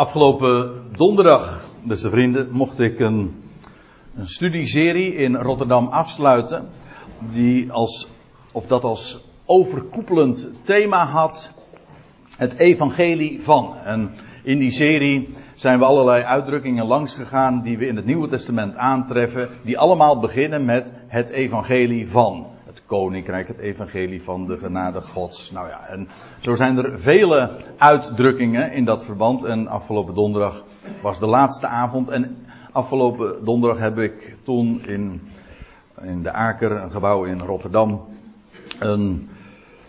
Afgelopen donderdag, beste vrienden, mocht ik een, een studieserie in Rotterdam afsluiten. Die als, of dat als overkoepelend thema had. Het evangelie van. En in die serie zijn we allerlei uitdrukkingen langs gegaan die we in het Nieuwe Testament aantreffen. Die allemaal beginnen met het evangelie van koninkrijk, het evangelie van de genade gods. Nou ja, en zo zijn er vele uitdrukkingen in dat verband. En afgelopen donderdag was de laatste avond. En afgelopen donderdag heb ik toen in, in de Aker, een gebouw in Rotterdam, een,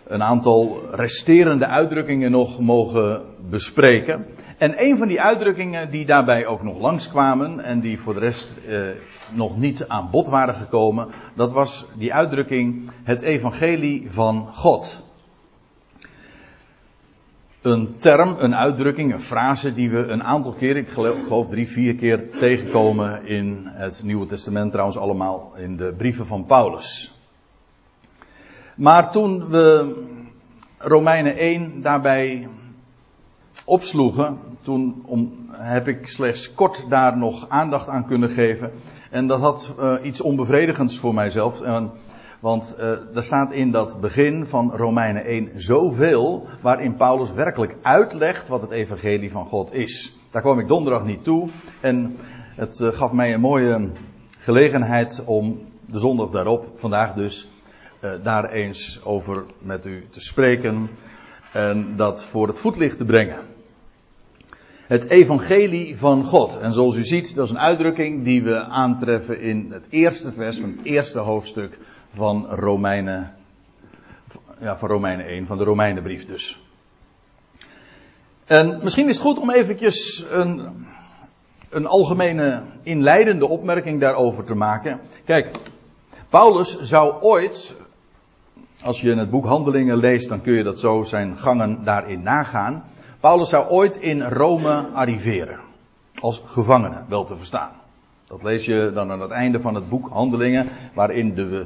een aantal resterende uitdrukkingen nog mogen bespreken. En een van die uitdrukkingen die daarbij ook nog langskwamen en die voor de rest eh, nog niet aan bod waren gekomen, dat was die uitdrukking het evangelie van God. Een term, een uitdrukking, een frase die we een aantal keer, ik geloof drie, vier keer tegenkomen in het Nieuwe Testament, trouwens allemaal in de brieven van Paulus. Maar toen we Romeinen 1 daarbij opsloegen, toen om, heb ik slechts kort daar nog aandacht aan kunnen geven. En dat had uh, iets onbevredigends voor mijzelf. En, want uh, er staat in dat begin van Romeinen 1 zoveel waarin Paulus werkelijk uitlegt wat het evangelie van God is. Daar kwam ik donderdag niet toe. En het uh, gaf mij een mooie gelegenheid om de zondag daarop, vandaag dus, daar eens over met u te spreken. En dat voor het voetlicht te brengen het evangelie van God. En zoals u ziet, dat is een uitdrukking die we aantreffen in het eerste vers van het eerste hoofdstuk van Romeinen, ja, van Romeinen 1, van de Romeinenbrief dus. En misschien is het goed om eventjes een, een algemene inleidende opmerking daarover te maken. Kijk, Paulus zou ooit, als je het boek Handelingen leest, dan kun je dat zo zijn gangen daarin nagaan. Paulus zou ooit in Rome arriveren. Als gevangene, wel te verstaan. Dat lees je dan aan het einde van het boek Handelingen, waarin de,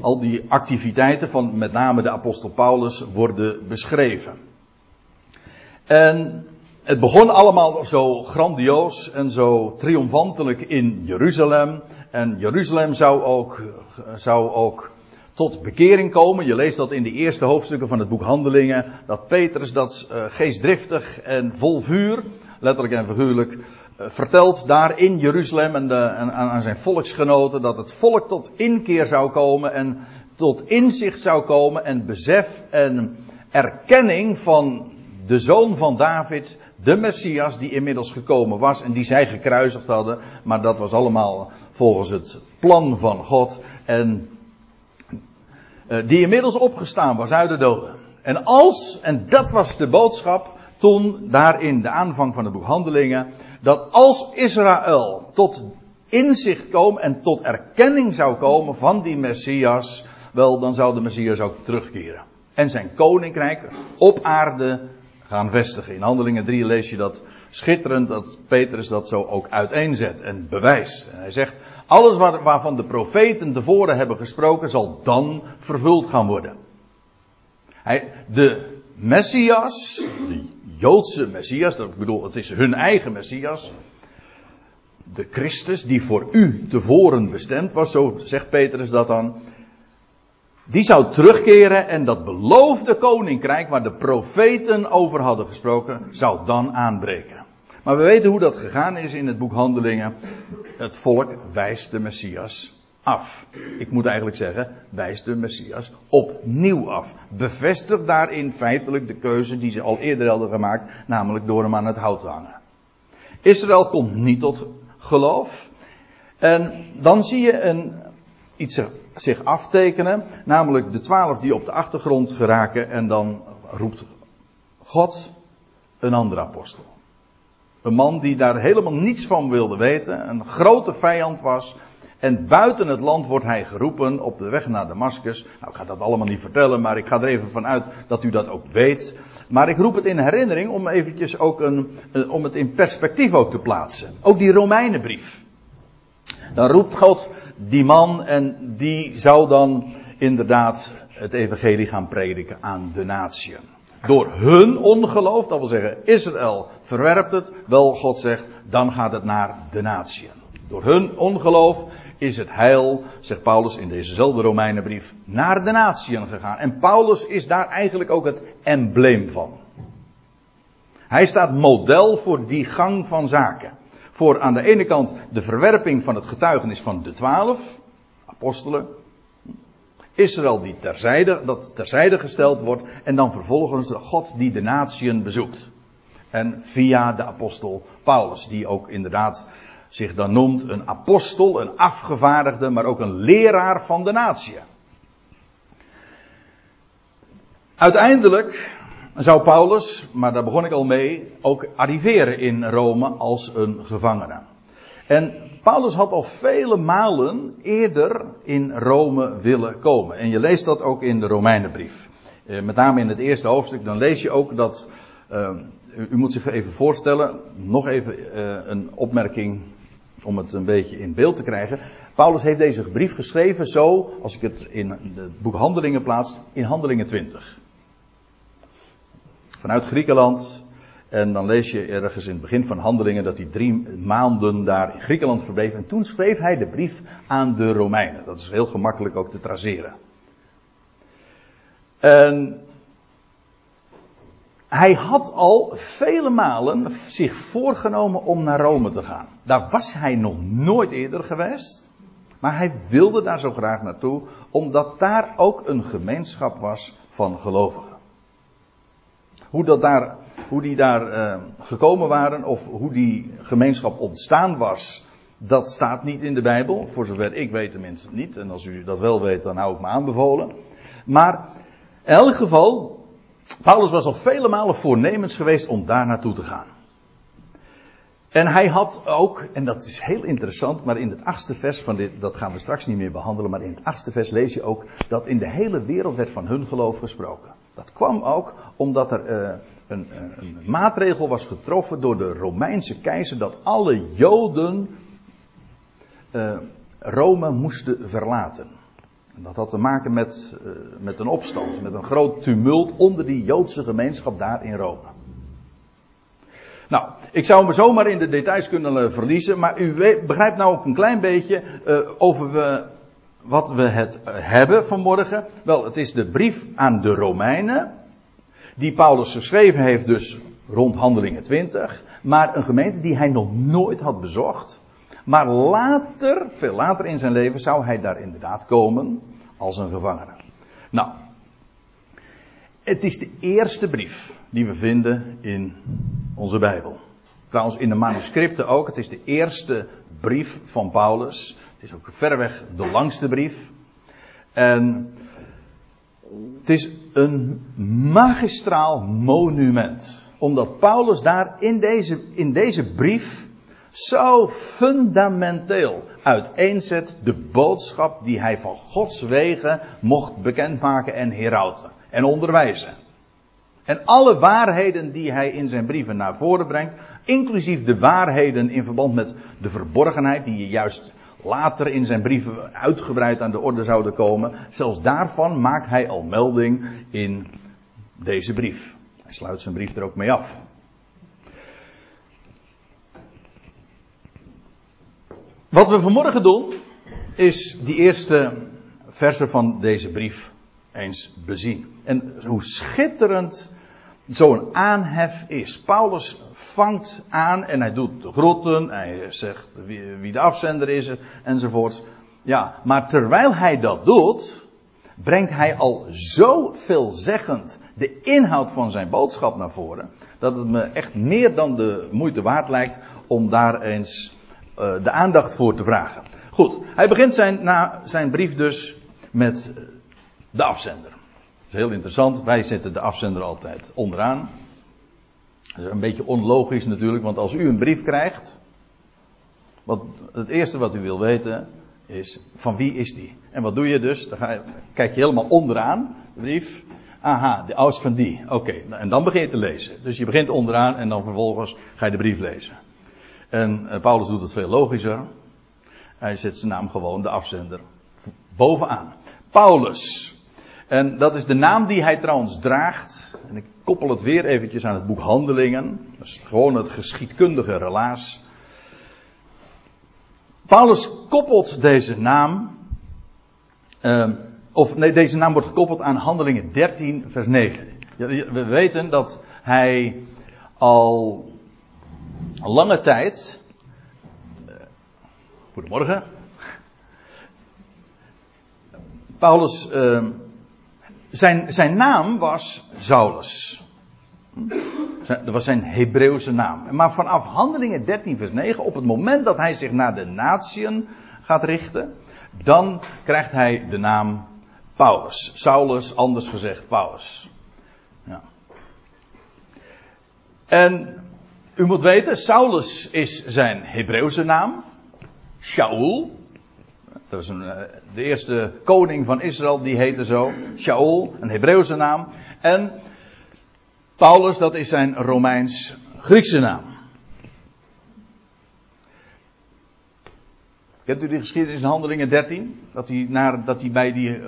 al die activiteiten van met name de apostel Paulus worden beschreven. En het begon allemaal zo grandioos en zo triomfantelijk in Jeruzalem. En Jeruzalem zou ook, zou ook tot bekering komen. Je leest dat in de eerste hoofdstukken van het boek Handelingen. Dat Petrus dat uh, geestdriftig en vol vuur, letterlijk en figuurlijk, uh, vertelt daar in Jeruzalem en, de, aan, aan zijn volksgenoten dat het volk tot inkeer zou komen en tot inzicht zou komen en besef en erkenning van de zoon van David, de Messias die inmiddels gekomen was en die zij gekruisigd hadden. Maar dat was allemaal volgens het plan van God. En eh, die inmiddels opgestaan was uit de doden. En als, en dat was de boodschap toen daar in de aanvang van de boek Handelingen, dat als Israël tot inzicht komen en tot erkenning zou komen van die Messias, wel dan zou de Messias ook terugkeren. En zijn koninkrijk op aarde gaan vestigen. In Handelingen 3 lees je dat schitterend dat Petrus dat zo ook uiteenzet en bewijst. En hij zegt, alles waarvan de profeten tevoren hebben gesproken zal dan vervuld gaan worden. Hij, de Messias, de Joodse Messias, dat ik bedoel, het is hun eigen Messias. De Christus die voor u tevoren bestemd was, zo zegt Petrus dat dan. Die zou terugkeren en dat beloofde koninkrijk waar de profeten over hadden gesproken, zou dan aanbreken. Maar we weten hoe dat gegaan is in het boek Handelingen. Het volk wijst de Messias af. Ik moet eigenlijk zeggen, wijst de Messias opnieuw af. Bevestigt daarin feitelijk de keuze die ze al eerder hadden gemaakt, namelijk door hem aan het hout te hangen. Israël komt niet tot geloof. En dan zie je een, iets zich aftekenen, namelijk de twaalf die op de achtergrond geraken en dan roept God een andere apostel. Een man die daar helemaal niets van wilde weten, een grote vijand was. En buiten het land wordt hij geroepen op de weg naar Damascus. Nou, ik ga dat allemaal niet vertellen, maar ik ga er even vanuit dat u dat ook weet. Maar ik roep het in herinnering om eventjes ook een, om het in perspectief ook te plaatsen. Ook die Romeinenbrief. Dan roept God die man en die zou dan inderdaad het evangelie gaan prediken aan de natieën. Door hun ongeloof, dat wil zeggen Israël verwerpt het, wel God zegt, dan gaat het naar de natieën. Door hun ongeloof is het heil, zegt Paulus in dezezelfde Romeinenbrief, naar de natieën gegaan. En Paulus is daar eigenlijk ook het embleem van. Hij staat model voor die gang van zaken. Voor aan de ene kant de verwerping van het getuigenis van de twaalf apostelen. Israël die terzijde, dat terzijde gesteld wordt. En dan vervolgens God die de natieën bezoekt. En via de apostel Paulus, die ook inderdaad zich dan noemt een apostel, een afgevaardigde, maar ook een leraar van de natie. Uiteindelijk zou Paulus, maar daar begon ik al mee, ook arriveren in Rome als een gevangene. En Paulus had al vele malen eerder in Rome willen komen. En je leest dat ook in de Romeinenbrief. Eh, met name in het eerste hoofdstuk, dan lees je ook dat. Uh, u moet zich even voorstellen, nog even uh, een opmerking om het een beetje in beeld te krijgen. Paulus heeft deze brief geschreven zo, als ik het in het boek Handelingen plaats, in Handelingen 20. Vanuit Griekenland. En dan lees je ergens in het begin van Handelingen dat hij drie maanden daar in Griekenland verbleef. En toen schreef hij de brief aan de Romeinen. Dat is heel gemakkelijk ook te traceren. En hij had al vele malen zich voorgenomen om naar Rome te gaan. Daar was hij nog nooit eerder geweest. Maar hij wilde daar zo graag naartoe, omdat daar ook een gemeenschap was van gelovigen. Hoe, dat daar, hoe die daar uh, gekomen waren, of hoe die gemeenschap ontstaan was, dat staat niet in de Bijbel. Voor zover ik weet tenminste niet. En als u dat wel weet, dan hou ik me aanbevolen. Maar in elk geval, Paulus was al vele malen voornemens geweest om daar naartoe te gaan. En hij had ook, en dat is heel interessant, maar in het achtste vers van dit, dat gaan we straks niet meer behandelen, maar in het achtste vers lees je ook dat in de hele wereld werd van hun geloof gesproken. Dat kwam ook omdat er uh, een, een, maatregel was getroffen door de Romeinse keizer dat alle Joden uh, Rome moesten verlaten. En dat had te maken met, met een opstand, met een groot tumult onder die Joodse gemeenschap daar in Rome. Nou, ik zou me zomaar in de details kunnen verliezen, maar u begrijpt nou ook een klein beetje uh, over we, wat we het hebben vanmorgen. Wel, het is de brief aan de Romeinen, die Paulus geschreven heeft dus rond Handelingen 20, maar een gemeente die hij nog nooit had bezocht. Maar later, veel later in zijn leven, zou hij daar inderdaad komen als een gevangene. Nou, het is de eerste brief die we vinden in onze Bijbel. Trouwens, in de manuscripten ook. Het is de eerste brief van Paulus. Het is ook verreweg de langste brief. En het is een magistraal monument. Omdat Paulus daar in deze, in deze brief zo fundamenteel uiteenzet de boodschap die hij van Gods wegen mocht bekendmaken en herauten en onderwijzen. En alle waarheden die hij in zijn brieven naar voren brengt, inclusief de waarheden in verband met de verborgenheid, die je juist later in zijn brieven uitgebreid aan de orde zouden komen, zelfs daarvan maakt hij al melding in deze brief. Hij sluit zijn brief er ook mee af. Wat we vanmorgen doen, is die eerste versen van deze brief eens bezien. En hoe schitterend zo'n aanhef is. Paulus vangt aan en hij doet de groeten, hij zegt wie, de afzender is enzovoort. Ja, maar terwijl hij dat doet, brengt hij al zo veelzeggend de inhoud van zijn boodschap naar voren, dat het me echt meer dan de moeite waard lijkt om daar eens uh, de aandacht voor te vragen. Goed, hij begint zijn, na zijn brief dus met de afzender. Dat is heel interessant. Wij zetten de afzender altijd onderaan. Dat is een beetje onlogisch natuurlijk, want als u een brief krijgt, wat, het eerste wat u wil weten is van wie is die? En wat doe je dus? Dan ga je, kijk je helemaal onderaan, de brief. Aha, de oudste van die. Oké, en dan begin je te lezen. Dus je begint onderaan en dan vervolgens ga je de brief lezen. En uh, Paulus doet het veel logischer. Hij zet zijn naam gewoon, de afzender, bovenaan. Paulus. En dat is de naam die hij trouwens draagt. En ik koppel het weer eventjes aan het boek Handelingen. Dat is gewoon het geschiedkundige relaas. Paulus koppelt deze naam. Uh, of nee, deze naam wordt gekoppeld aan Handelingen 13, vers 9. We weten dat hij al lange tijd. Uh, goedemorgen. Paulus. Uh, zijn, zijn naam was Saulus. Dat was zijn Hebreeuwse naam. Maar vanaf Handelingen 13, vers 9, op het moment dat hij zich naar de natieën gaat richten, dan krijgt hij de naam Paulus. Saulus, anders gezegd Paulus. Ja. En u moet weten, Saulus is zijn Hebreeuwse naam. Shaul. Dat was een, eh, de eerste koning van Israël, die heette zo. Shaul, een Hebreeuwse naam. En Paulus, dat is zijn Romeins-Griekse naam. Kent u die geschiedenis in Handelingen 13? Dat hij, dat hij bij, die,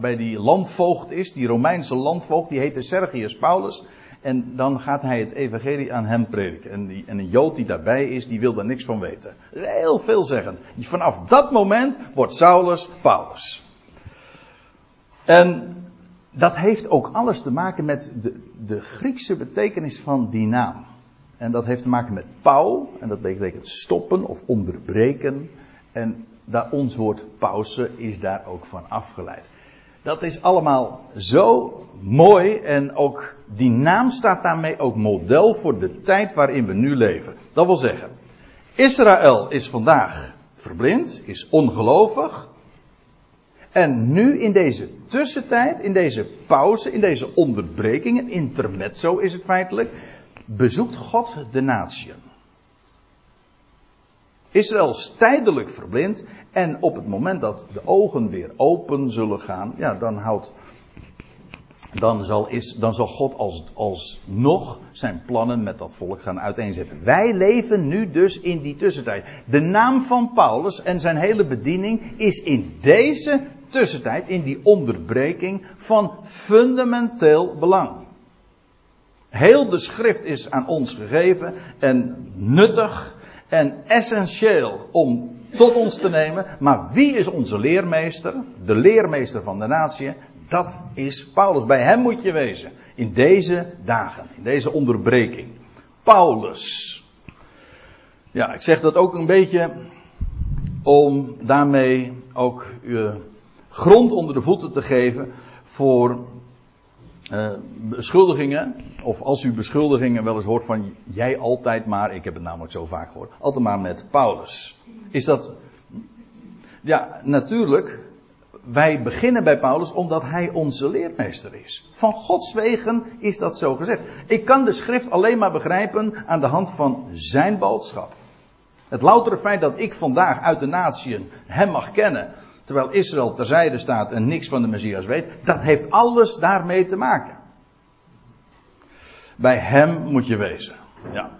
bij die landvoogd is, die Romeinse landvoogd, die heette Sergius Paulus. En dan gaat hij het evangelie aan hem prediken. En, die, en een Jood die daarbij is, die wil daar niks van weten. Heel veelzeggend. Vanaf dat moment wordt Saulus Paulus. En dat heeft ook alles te maken met de, de Griekse betekenis van die naam. En dat heeft te maken met pauw, en dat betekent stoppen of onderbreken. En daar, ons woord pauze is daar ook van afgeleid. Dat is allemaal zo mooi en ook die naam staat daarmee ook model voor de tijd waarin we nu leven. Dat wil zeggen, Israël is vandaag verblind, is ongelovig. En nu in deze tussentijd, in deze pauze, in deze onderbreking, een intermezzo is het feitelijk, bezoekt God de natieën. Israël is tijdelijk verblind en op het moment dat de ogen weer open zullen gaan, ja, dan houdt, dan zal, is, dan zal God als, alsnog zijn plannen met dat volk gaan uiteenzetten. Wij leven nu dus in die tussentijd. De naam van Paulus en zijn hele bediening is in deze tussentijd, in die onderbreking, van fundamenteel belang. Heel de schrift is aan ons gegeven en nuttig en essentieel om tot ons te nemen. Maar wie is onze leermeester? De leermeester van de natie. Dat is Paulus. Bij hem moet je wezen. In deze dagen, in deze onderbreking. Paulus. Ja, ik zeg dat ook een beetje om daarmee ook grond onder de voeten te geven voor uh, beschuldigingen, of als u beschuldigingen wel eens hoort van jij altijd maar, ik heb het namelijk zo vaak gehoord, altijd maar met Paulus. Is dat, ja natuurlijk, wij beginnen bij Paulus omdat hij onze leermeester is. Van Gods wegen is dat zo gezegd. Ik kan de schrift alleen maar begrijpen aan de hand van zijn boodschap. Het loutere feit dat ik vandaag uit de natieën hem mag kennen, terwijl Israël terzijde staat en niks van de Messias weet, dat heeft alles daarmee te maken. Bij hem moet je wezen. Ja.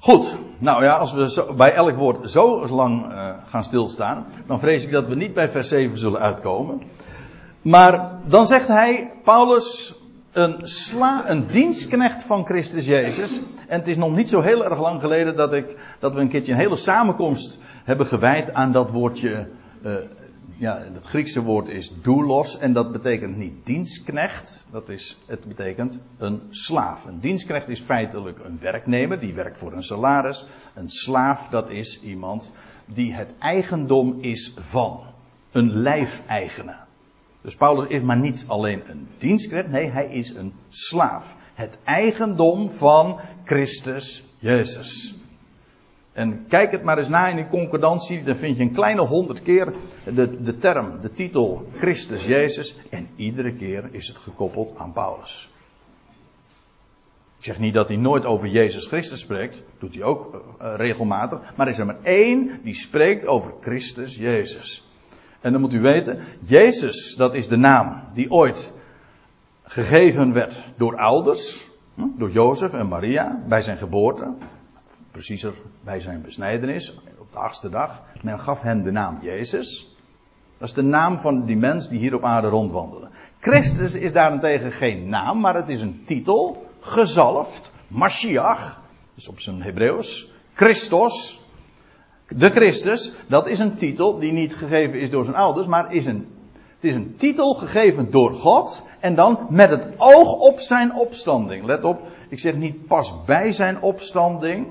Goed, nou ja, als we bij elk woord zo lang uh, gaan stilstaan, dan vrees ik dat we niet bij vers 7 zullen uitkomen. Maar dan zegt hij, Paulus, een, sla, een dienstknecht van Christus Jezus. En het is nog niet zo heel erg lang geleden dat, ik, dat we een keertje een hele samenkomst hebben gewijd aan dat woordje uh, ja, het Griekse woord is doulos en dat betekent niet dienstknecht, dat is, het betekent een slaaf. Een dienstknecht is feitelijk een werknemer, die werkt voor een salaris. Een slaaf, dat is iemand die het eigendom is van. Een lijfeigene. Dus Paulus is maar niet alleen een dienstknecht, nee, hij is een slaaf. Het eigendom van Christus Jezus. En kijk het maar eens na in die concordantie, dan vind je een kleine honderd keer de, de term, de titel Christus Jezus. En iedere keer is het gekoppeld aan Paulus. Ik zeg niet dat hij nooit over Jezus Christus spreekt, doet hij ook uh, regelmatig. Maar er is er maar één die spreekt over Christus Jezus. En dan moet u weten, Jezus, dat is de naam die ooit gegeven werd door ouders, hm, door Jozef en Maria bij zijn geboorte preciezer bij zijn besnijdenis, op de achtste dag. Men gaf hem de naam Jezus. Dat is de naam van die mens die hier op aarde rondwandelde. Christus is daarentegen geen naam, maar het is een titel, gezalfd, Mashiach, dus op zijn Hebreeuws, Christos, de Christus, dat is een titel die niet gegeven is door zijn ouders, maar is een, het is een titel gegeven door God en dan met het oog op zijn opstanding. Let op, ik zeg niet pas bij zijn opstanding,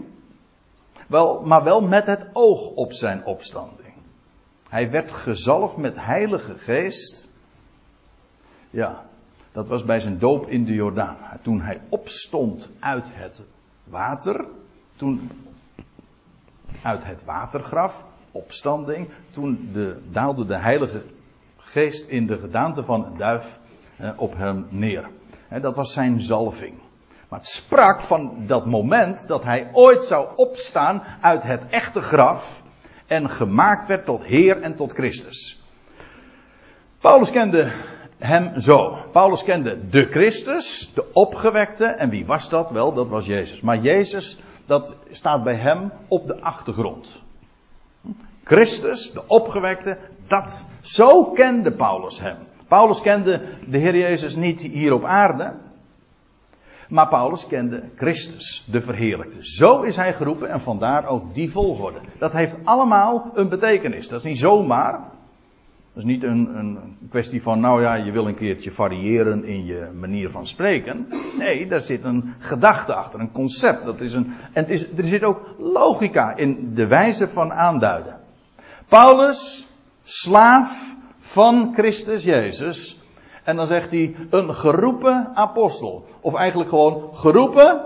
wel, maar wel met het oog op zijn opstanding. Hij werd gezalfd met heilige geest. Ja, dat was bij zijn doop in de Jordaan. Toen hij opstond uit het water, toen uit het watergraf, opstanding, toen de, daalde de heilige geest in de gedaante van een duif eh, op hem neer. dat was zijn zalving. Maar het sprak van dat moment dat hij ooit zou opstaan uit het echte graf en gemaakt werd tot Heer en tot Christus. Paulus kende hem zo. Paulus kende de Christus, de opgewekte. En wie was dat? Wel, dat was Jezus. Maar Jezus, dat staat bij hem op de achtergrond. Christus, de opgewekte, dat, zo kende Paulus hem. Paulus kende de Heer Jezus niet hier op aarde. Maar Paulus kende Christus, de verheerlijkte. Zo is hij geroepen en vandaar ook die volgorde. Dat heeft allemaal een betekenis. Dat is niet zomaar. Dat is niet een, een kwestie van, nou ja, je wil een keertje variëren in je manier van spreken. Nee, daar zit een gedachte achter, een concept. Dat is een, en het is, er zit ook logica in de wijze van aanduiden. Paulus, slaaf van Christus Jezus, en dan zegt hij een geroepen apostel. Of eigenlijk gewoon geroepen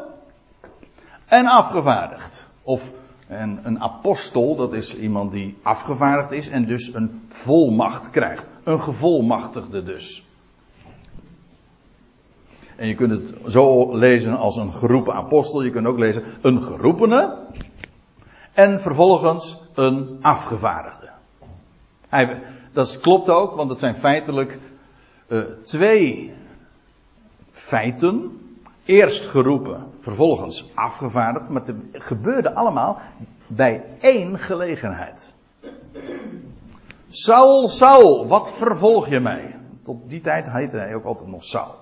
en afgevaardigd. Of en een apostel, dat is iemand die afgevaardigd is en dus een volmacht krijgt. Een gevolmachtigde dus. En je kunt het zo lezen als een geroepen apostel. Je kunt ook lezen een geroepene. En vervolgens een afgevaardigde. Hij, dat klopt ook, want het zijn feitelijk uh, twee feiten. Eerst geroepen, vervolgens afgevaardigd. Maar het gebeurde allemaal bij één gelegenheid. Saul, Saul, wat vervolg je mij? Tot die tijd heette hij ook altijd nog Saul.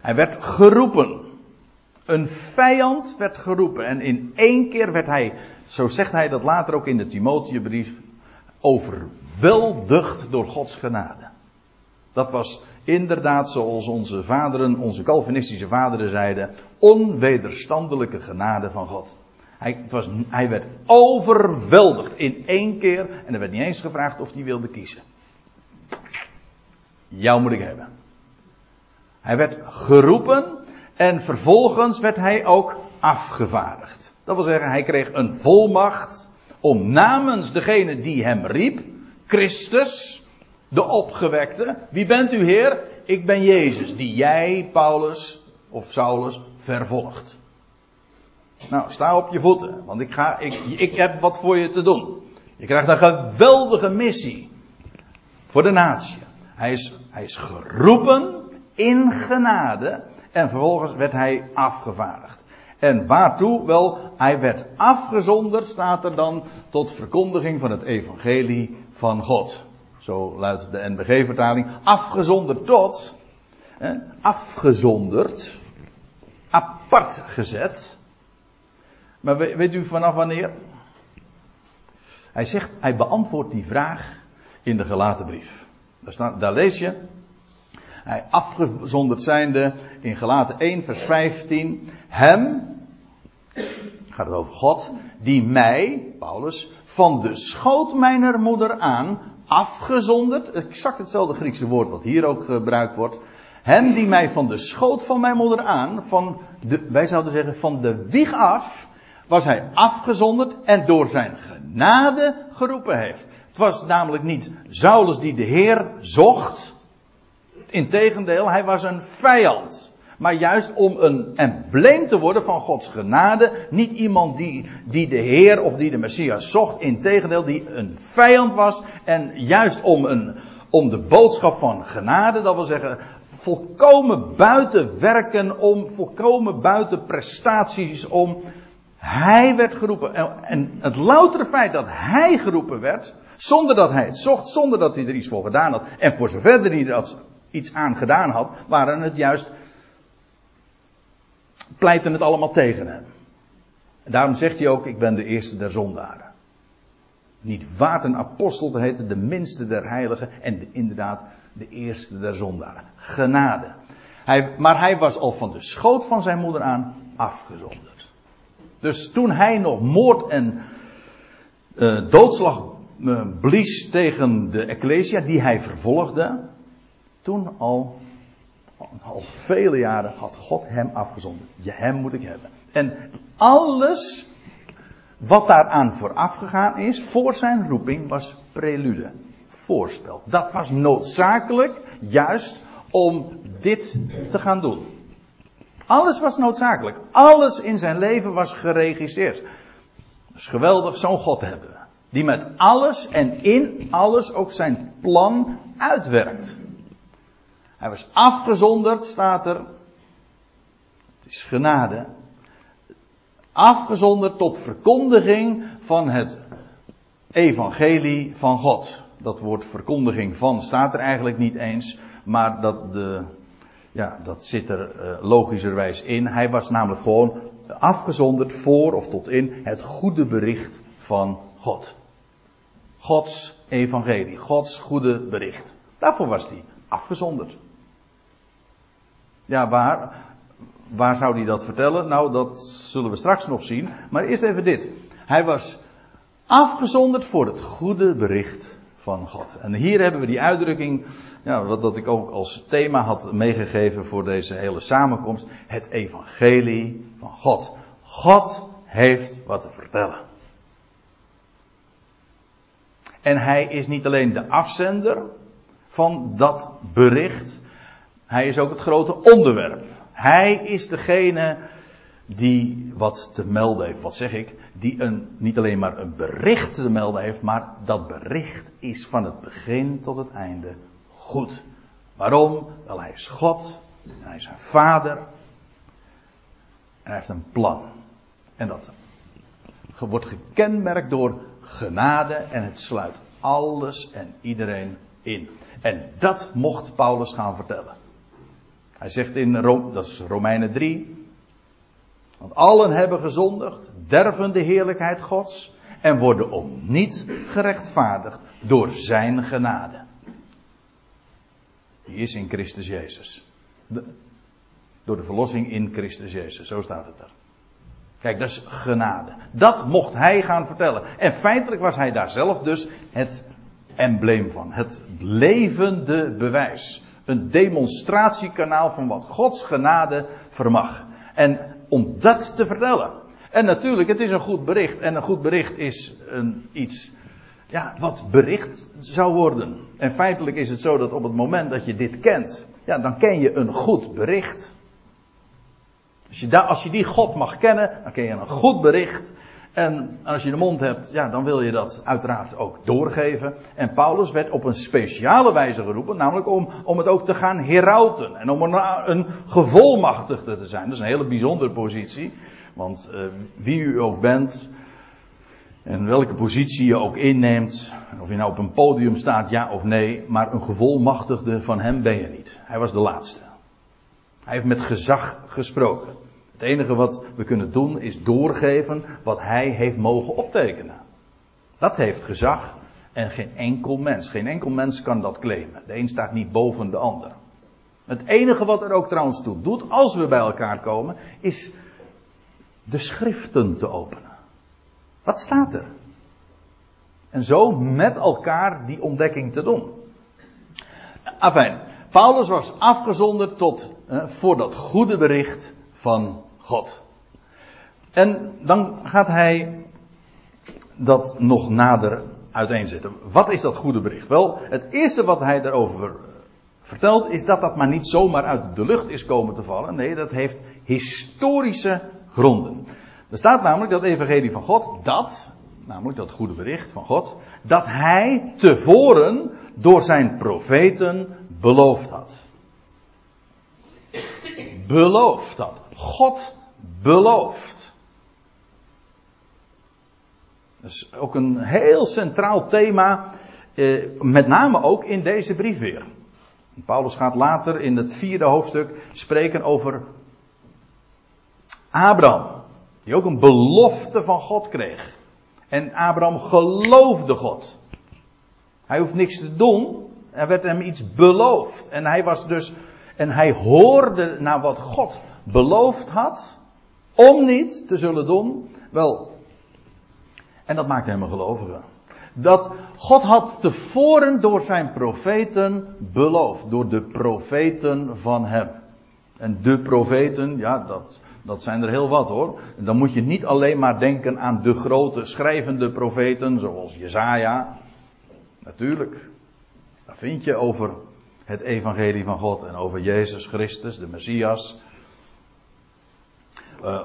Hij werd geroepen. Een vijand werd geroepen. En in één keer werd hij, zo zegt hij dat later ook in de Timotheusbrief, over Welducht door Gods genade. Dat was inderdaad zoals onze vaderen, onze Calvinistische vaderen zeiden, onwederstandelijke genade van God. Hij, het was, hij werd overweldigd in één keer en er werd niet eens gevraagd of hij wilde kiezen. Jou moet ik hebben. Hij werd geroepen en vervolgens werd hij ook afgevaardigd. Dat wil zeggen, hij kreeg een volmacht om namens degene die hem riep, Christus, de opgewekte. Wie bent u, Heer? Ik ben Jezus, die jij, Paulus of Saulus, vervolgt. Nou, sta op je voeten, want ik, ga, ik, ik heb wat voor je te doen. Je krijgt een geweldige missie voor de natie. Hij is, hij is geroepen in genade en vervolgens werd hij afgevaardigd. En waartoe? Wel, hij werd afgezonderd, staat er dan, tot verkondiging van het evangelie van God. Zo luidt de NBG-vertaling. Afgezonderd tot. Hè, afgezonderd. Apart gezet. Maar weet u vanaf wanneer? Hij zegt, hij beantwoordt die vraag in de gelaten brief. Daar, staat, daar lees je. Hij afgezonderd zijnde in gelaten 1 vers 15. Hem, gaat over God, die mij, Paulus, van de schoot mijner moeder aan, afgezonderd, exact hetzelfde Griekse woord wat hier ook gebruikt wordt, hem die mij van de schoot van mijn moeder aan, van de, wij zouden zeggen van de wieg af, was hij afgezonderd en door zijn genade geroepen heeft. Het was namelijk niet Saulus die de Heer zocht. Integendeel, hij was een vijand maar juist om een embleem te worden van Gods genade. Niet iemand die, die de Heer of die de Messias zocht, integendeel, die een vijand was. En juist om, een, om de boodschap van genade, dat wil zeggen, volkomen buiten werken om, volkomen buiten prestaties om. Hij werd geroepen. En het loutere feit dat hij geroepen werd, Zonder dat hij het zocht, zonder dat hij er iets voor gedaan had. En voor zover hij er iets aan gedaan had, waren het juist. Pleiten het allemaal tegen hem. Daarom zegt hij ook: Ik ben de eerste der zondaren. Niet waard een apostel te heten, de minste der heiligen. En inderdaad, de eerste der zondaren. Genade. Hij, maar hij was al van de schoot van zijn moeder aan afgezonderd. Dus toen hij nog moord en uh, doodslag uh, blies tegen de Ecclesia, die hij vervolgde, toen al, al vele jaren had God hem afgezonderd. Je, hem moet ik hebben. En alles wat daaraan vooraf gegaan is, voor zijn roeping, was prelude. Voorspel. Dat was noodzakelijk, juist om dit te gaan doen. Alles was noodzakelijk. Alles in zijn leven was geregisseerd. Is geweldig, zo'n God hebben. Die met alles en in alles ook zijn plan uitwerkt. Hij was afgezonderd, staat er. Het is genade. Afgezonderd tot verkondiging van het evangelie van God. Dat woord verkondiging van staat er eigenlijk niet eens. Maar dat, de, ja, dat zit er uh, logischerwijs in. Hij was namelijk gewoon afgezonderd voor of tot in het goede bericht van God. Gods evangelie, Gods goede bericht. Daarvoor was hij afgezonderd. Ja, waar, waar zou hij dat vertellen? Nou, dat zullen we straks nog zien. Maar eerst even dit. Hij was afgezonderd voor het goede bericht van God. En hier hebben we die uitdrukking, ja, wat dat ik ook als thema had meegegeven voor deze hele samenkomst. Het evangelie van God. God heeft wat te vertellen. En hij is niet alleen de afzender van dat bericht, hij is ook het grote onderwerp. Hij is degene die wat te melden heeft. Wat zeg ik? Die een, niet alleen maar een bericht te melden heeft, maar dat bericht is van het begin tot het einde goed. Waarom? Wel, hij is God. Hij is een vader. Hij heeft een plan. En dat wordt gekenmerkt door genade en het sluit alles en iedereen in. En dat mocht Paulus gaan vertellen. Hij zegt in Rome, dat is Romeinen 3. Want allen hebben gezondigd, derven de heerlijkheid Gods en worden om niet gerechtvaardigd door zijn genade. Die is in Christus Jezus. door de verlossing in Christus Jezus, zo staat het er. Kijk, dat is genade. Dat mocht hij gaan vertellen. En feitelijk was hij daar zelf dus het embleem van. Het levende bewijs. Een demonstratiekanaal van wat Gods genade vermag. En om dat te vertellen. En natuurlijk, het is een goed bericht. En een goed bericht is een, iets ja, wat bericht zou worden. En feitelijk is het zo dat op het moment dat je dit kent, ja, dan ken je een goed bericht. Als je, als je die God mag kennen, dan ken je een goed bericht. En als je de mond hebt, ja, dan wil je dat uiteraard ook doorgeven. En Paulus werd op een speciale wijze geroepen, namelijk om, om het ook te gaan herauten. En om een, een gevolmachtigde te zijn. Dat is een hele bijzondere positie. Want uh, wie u ook bent, en welke positie je ook inneemt, of je nou op een podium staat, ja of nee, maar een gevolmachtigde van hem ben je niet. Hij was de laatste. Hij heeft met gezag gesproken. Het enige wat we kunnen doen is doorgeven wat hij heeft mogen optekenen. Dat heeft gezag en geen enkel mens. Geen enkel mens kan dat claimen. De een staat niet boven de ander. Het enige wat er ook trouwens toe doet als we bij elkaar komen, is de schriften te openen. Wat staat er? En zo met elkaar die ontdekking te doen. Afijn, Paulus was afgezonderd tot, eh, voor dat goede bericht van God. En dan gaat hij dat nog nader uiteenzetten. Wat is dat goede bericht? Wel, het eerste wat hij daarover vertelt is dat dat maar niet zomaar uit de lucht is komen te vallen. Nee, dat heeft historische gronden. Er staat namelijk dat evangelie van God, dat, namelijk dat goede bericht van God, dat hij tevoren door zijn profeten beloofd had. Beloofd had. God belooft. Dat is ook een heel centraal thema, eh, met name ook in deze brief weer. Paulus gaat later in het vierde hoofdstuk spreken over Abraham, die ook een belofte van God kreeg. En Abraham geloofde God. Hij hoeft niks te doen, er werd hem iets beloofd. En hij was dus, en hij hoorde naar wat God beloofd had, om niet te zullen doen. Wel, en dat maakte hem een gelovige. Dat God had tevoren door zijn profeten beloofd. Door de profeten van hem. En de profeten, ja, dat, dat zijn er heel wat hoor. Dan moet je niet alleen maar denken aan de grote schrijvende profeten, zoals Jezaja. Natuurlijk. Daar vind je over het evangelie van God en over Jezus Christus, de Messias. Uh,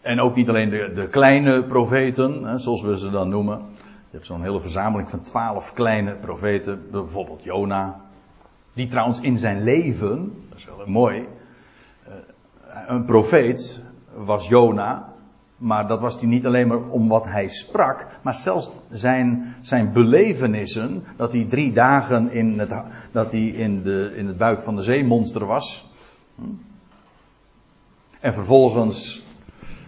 en ook niet alleen de, de kleine profeten, hè, zoals we ze dan noemen. Je hebt zo'n hele verzameling van twaalf kleine profeten, bijvoorbeeld Jona. Die trouwens in zijn leven, dat is wel mooi, uh, een profeet was Jona. Maar dat was hij niet alleen maar om wat hij sprak, maar zelfs zijn, zijn belevenissen, dat hij drie dagen in het, dat hij in, de, in het buik van de zeemonster was. Hm? En vervolgens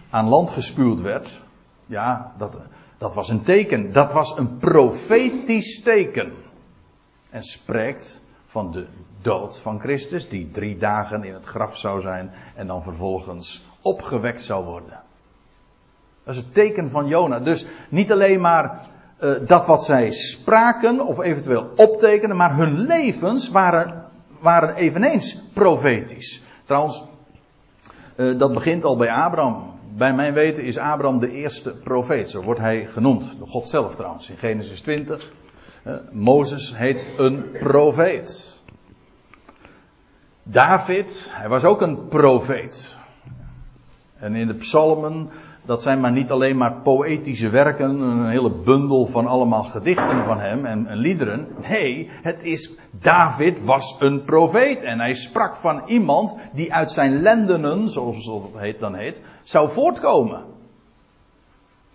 aan land gespuwd werd. Ja, dat, dat was een teken. Dat was een profetisch teken. En spreekt van de dood van Christus, die drie dagen in het graf zou zijn en dan vervolgens opgewekt zou worden. Dat is het teken van Jona. Dus niet alleen maar uh, dat wat zij spraken of eventueel optekenen, maar hun levens waren, waren eveneens profetisch. Trouwens, uh, dat begint al bij Abraham. Bij mijn weten is Abraham de eerste profeet, zo wordt hij genoemd. Door God zelf trouwens, in Genesis 20. Uh, Mozes heet een profeet. David, hij was ook een profeet. En in de psalmen, dat zijn maar niet alleen maar poëtische werken, een hele bundel van allemaal gedichten van hem en, en liederen. Nee, het is, David was een profeet en hij sprak van iemand die uit zijn lendenen, zoals het heet, dan heet, zou voortkomen.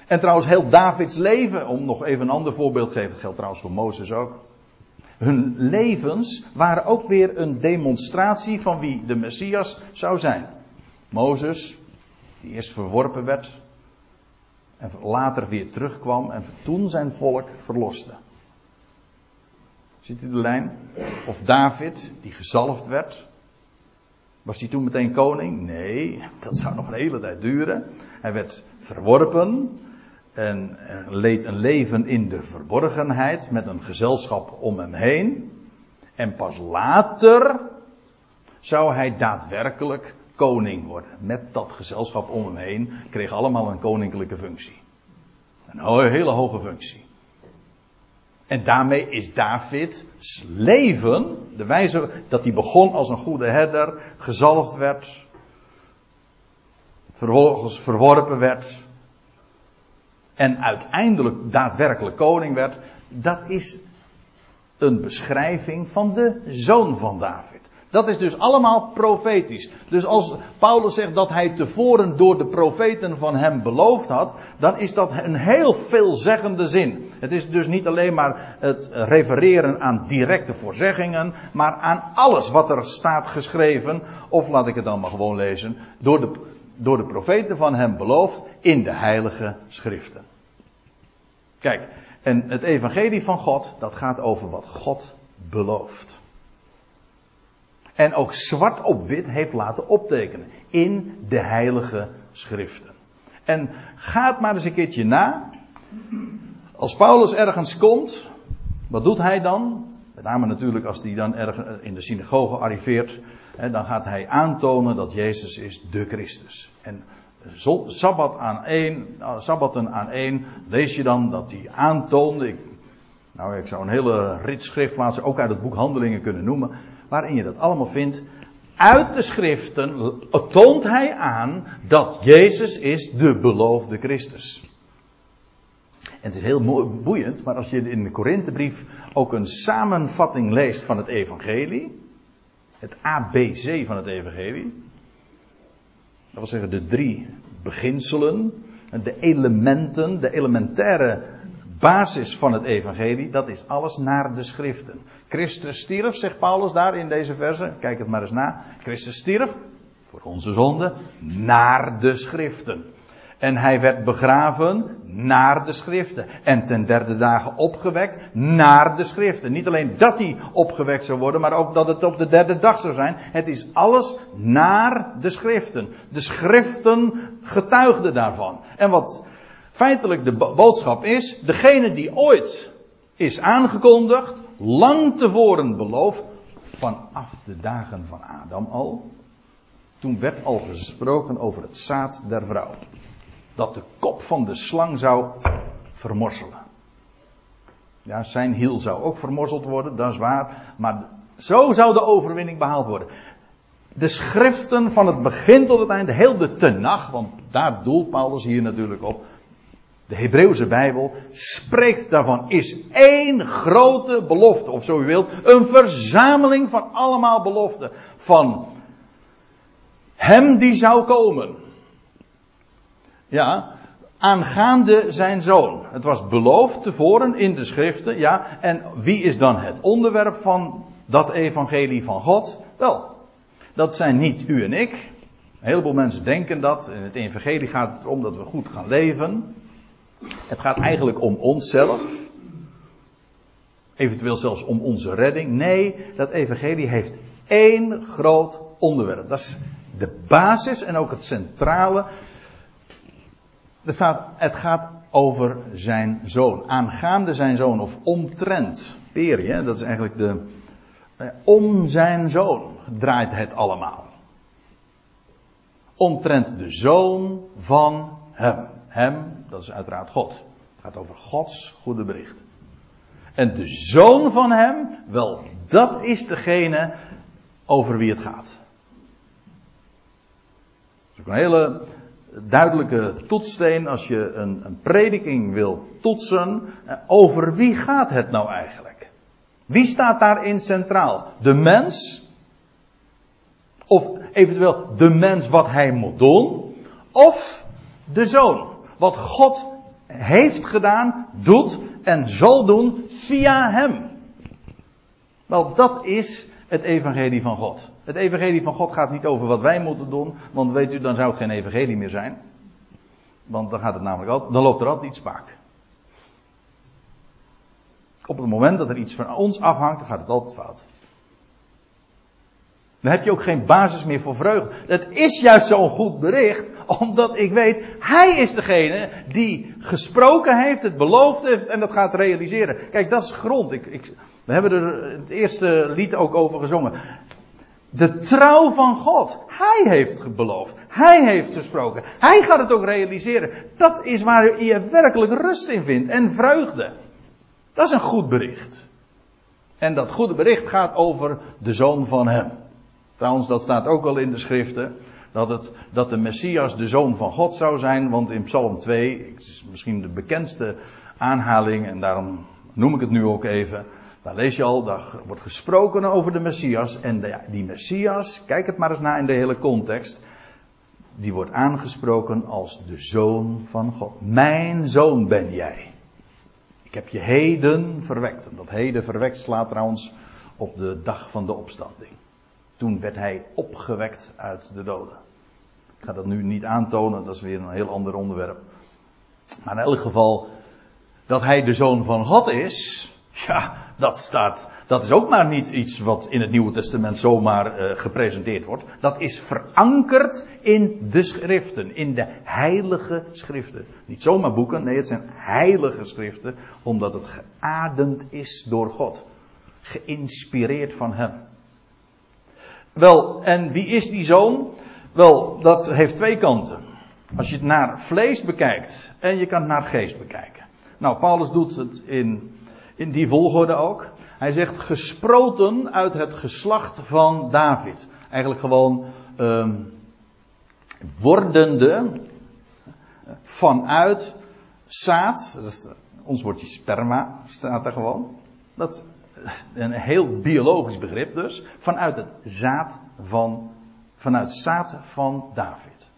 En trouwens heel Davids leven, om nog even een ander voorbeeld te geven, geldt trouwens voor Mozes ook. Hun levens waren ook weer een demonstratie van wie de Messias zou zijn. Mozes, die eerst verworpen werd en later weer terugkwam en toen zijn volk verloste. Ziet u de lijn? Of David, die gezalfd werd. Was hij toen meteen koning? Nee, dat zou nog een hele tijd duren. Hij werd verworpen en leed een leven in de verborgenheid met een gezelschap om hem heen. En pas later zou hij daadwerkelijk koning worden. Met dat gezelschap om hem heen kreeg allemaal een koninklijke functie. Een hele hoge functie. En daarmee is Davids leven, de wijze dat hij begon als een goede herder, gezalfd werd, vervolgens verworpen werd en uiteindelijk daadwerkelijk koning werd, dat is een beschrijving van de zoon van David. Dat is dus allemaal profetisch. Dus als Paulus zegt dat hij tevoren door de profeten van hem beloofd had, dan is dat een heel veelzeggende zin. Het is dus niet alleen maar het refereren aan directe voorzeggingen, maar aan alles wat er staat geschreven, of laat ik het dan maar gewoon lezen, door de, door de profeten van hem beloofd in de heilige schriften. Kijk, en het evangelie van God, dat gaat over wat God belooft. En ook zwart op wit heeft laten optekenen. In de heilige schriften. En ga het maar eens een keertje na. Als Paulus ergens komt, wat doet hij dan? Met name natuurlijk als hij dan ergens in de synagoge arriveert. dan gaat hij aantonen dat Jezus is de Christus. En Sabbat aan één, Sabbaten aan één, lees je dan dat hij aantoonde. Nou, ik zou een hele rit schriftplaatsen ook uit het boek Handelingen kunnen noemen waarin je dat allemaal vindt. Uit de schriften toont hij aan dat Jezus is de beloofde Christus. En het is heel boeiend, maar als je in de Korinthebrief ook een samenvatting leest van het evangelie, het ABC van het evangelie, dat wil zeggen de drie beginselen, de elementen, de elementaire basis van het evangelie, dat is alles naar de schriften. Christus stierf, zegt Paulus daar in deze verse, kijk het maar eens na. Christus stierf, voor onze zonde, naar de schriften. En hij werd begraven naar de schriften. En ten derde dagen opgewekt naar de schriften. Niet alleen dat hij opgewekt zou worden, maar ook dat het op de derde dag zou zijn. Het is alles naar de schriften. De schriften getuigden daarvan. En wat feitelijk de boodschap is, degene die ooit is aangekondigd, lang tevoren beloofd, vanaf de dagen van Adam al. Toen werd al gesproken over het zaad der vrouw dat de kop van de slang zou vermorzelen. Ja, zijn hiel zou ook vermorzeld worden, dat is waar. Maar zo zou de overwinning behaald worden. De schriften van het begin tot het einde, heel de tenag, want daar doelt Paulus hier natuurlijk op. De Hebreeuwse Bijbel spreekt daarvan, is één grote belofte, of zo u wilt, een verzameling van allemaal beloften. Van hem die zou komen. Ja, aangaande zijn zoon. Het was beloofd tevoren in de schriften, ja. En wie is dan het onderwerp van dat evangelie van God? Wel, dat zijn niet u en ik. Een heleboel mensen denken dat. In het evangelie gaat het erom dat we goed gaan leven. Het gaat eigenlijk om onszelf. Eventueel zelfs om onze redding. Nee, dat evangelie heeft één groot onderwerp. Dat is de basis en ook het centrale er staat, het gaat over zijn zoon. Aangaande zijn zoon, of omtrent. Peri, dat is eigenlijk de. Eh, om zijn zoon draait het allemaal. Omtrent de zoon van hem. Hem, dat is uiteraard God. Het gaat over Gods goede bericht. En de zoon van hem, wel, dat is degene over wie het gaat. Dat is ook een hele duidelijke toetssteen als je een, een prediking wil toetsen. Eh, over wie gaat het nou eigenlijk? Wie staat daarin centraal? De mens? Of eventueel de mens wat hij moet doen? Of de zoon? Wat God heeft gedaan, doet en zal doen via hem. Wel, dat is het evangelie van God. Het evangelie van God gaat niet over wat wij moeten doen, want weet u, dan zou het geen evangelie meer zijn. Want dan gaat het namelijk altijd, dan loopt er altijd iets spaak. Op het moment dat er iets van ons afhangt, dan gaat het altijd fout. Dan heb je ook geen basis meer voor vreugde. Het is juist zo'n goed bericht, omdat ik weet, hij is degene die gesproken heeft, het beloofd heeft en dat gaat realiseren. Kijk, dat is grond. Ik, ik, we hebben er het eerste lied ook over gezongen. De trouw van God. Hij heeft beloofd. Hij heeft gesproken. Hij gaat het ook realiseren. Dat is waar je werkelijk rust in vindt en vreugde. Dat is een goed bericht. En dat goede bericht gaat over de zoon van hem. Trouwens, dat staat ook al in de schriften. Dat, het, dat de Messias de zoon van God zou zijn. Want in Psalm 2, is misschien de bekendste aanhaling. En daarom noem ik het nu ook even. Daar lees je al, daar wordt gesproken over de Messias. En die Messias, kijk het maar eens na in de hele context. Die wordt aangesproken als de zoon van God. Mijn zoon ben jij. Ik heb je heden verwekt. En dat heden verwekt slaat trouwens op de dag van de opstanding. Toen werd hij opgewekt uit de doden. Ga dat nu niet aantonen, dat is weer een heel ander onderwerp. Maar in elk geval, dat hij de zoon van God is, ja, dat staat, dat is ook maar niet iets wat in het Nieuwe Testament zomaar uh, gepresenteerd wordt. Dat is verankerd in de schriften, in de heilige schriften. Niet zomaar boeken, nee, het zijn heilige schriften, omdat het geademd is door God. Geïnspireerd van Hem. Wel, en wie is die zoon? Wel, dat heeft twee kanten. Als je het naar vlees bekijkt en je kan het naar geest bekijken. Nou, Paulus doet het in, in die volgorde ook. Hij zegt gesproten uit het geslacht van David. Eigenlijk gewoon um, wordende vanuit zaad. Is, ons woordje sperma staat er gewoon. Dat een heel biologisch begrip dus, vanuit het zaad van, vanuit zaad van David.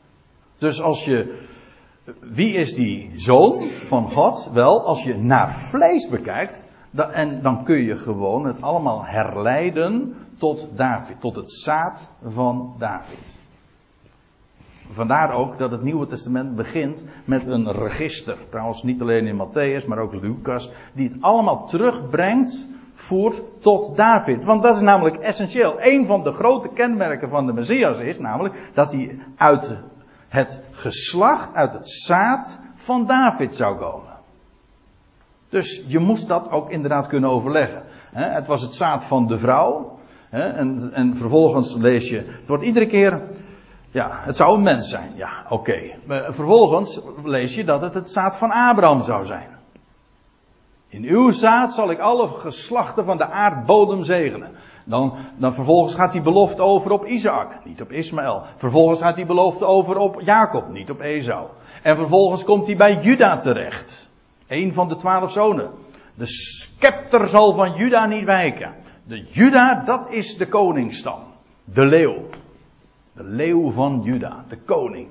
Dus als je wie is die zoon van God? Wel, als je naar vlees bekijkt, en dan kun je gewoon het allemaal herleiden tot David, tot het zaad van David. Vandaar ook dat het Nieuwe Testament begint met een register. Trouwens, niet alleen in Matthäus, maar ook Lucas, die het allemaal terugbrengt, voert tot David. Want dat is namelijk essentieel. Een van de grote kenmerken van de Messias is namelijk dat hij uit het geslacht, uit het zaad van David zou komen. Dus je moest dat ook inderdaad kunnen overleggen. Het was het zaad van de vrouw. En, en vervolgens lees je, het wordt iedere keer, ja, het zou een mens zijn. Ja, oké. Vervolgens lees je dat het het zaad van Abraham zou zijn. In uw zaad zal ik alle geslachten van de aardbodem zegenen. Dan, dan vervolgens gaat die belofte over op Isaac, niet op Ismaël. Vervolgens gaat die belofte over op Jacob, niet op Esau. En vervolgens komt hij bij Juda terecht. Een van de twaalf zonen. De scepter zal van Juda niet wijken. De Juda, dat is de koningsstam. De leeuw. De leeuw van Juda, de koning.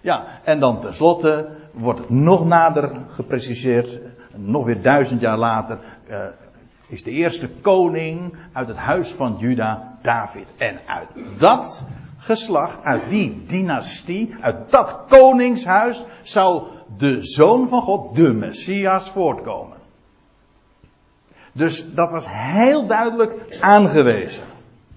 Ja, en dan tenslotte wordt het nog nader gepreciseerd. Nog weer duizend jaar later uh, is de eerste koning uit het huis van Juda David. En uit dat geslacht, uit die dynastie, uit dat koningshuis zou de zoon van God, de Messias, voortkomen. Dus dat was heel duidelijk aangewezen.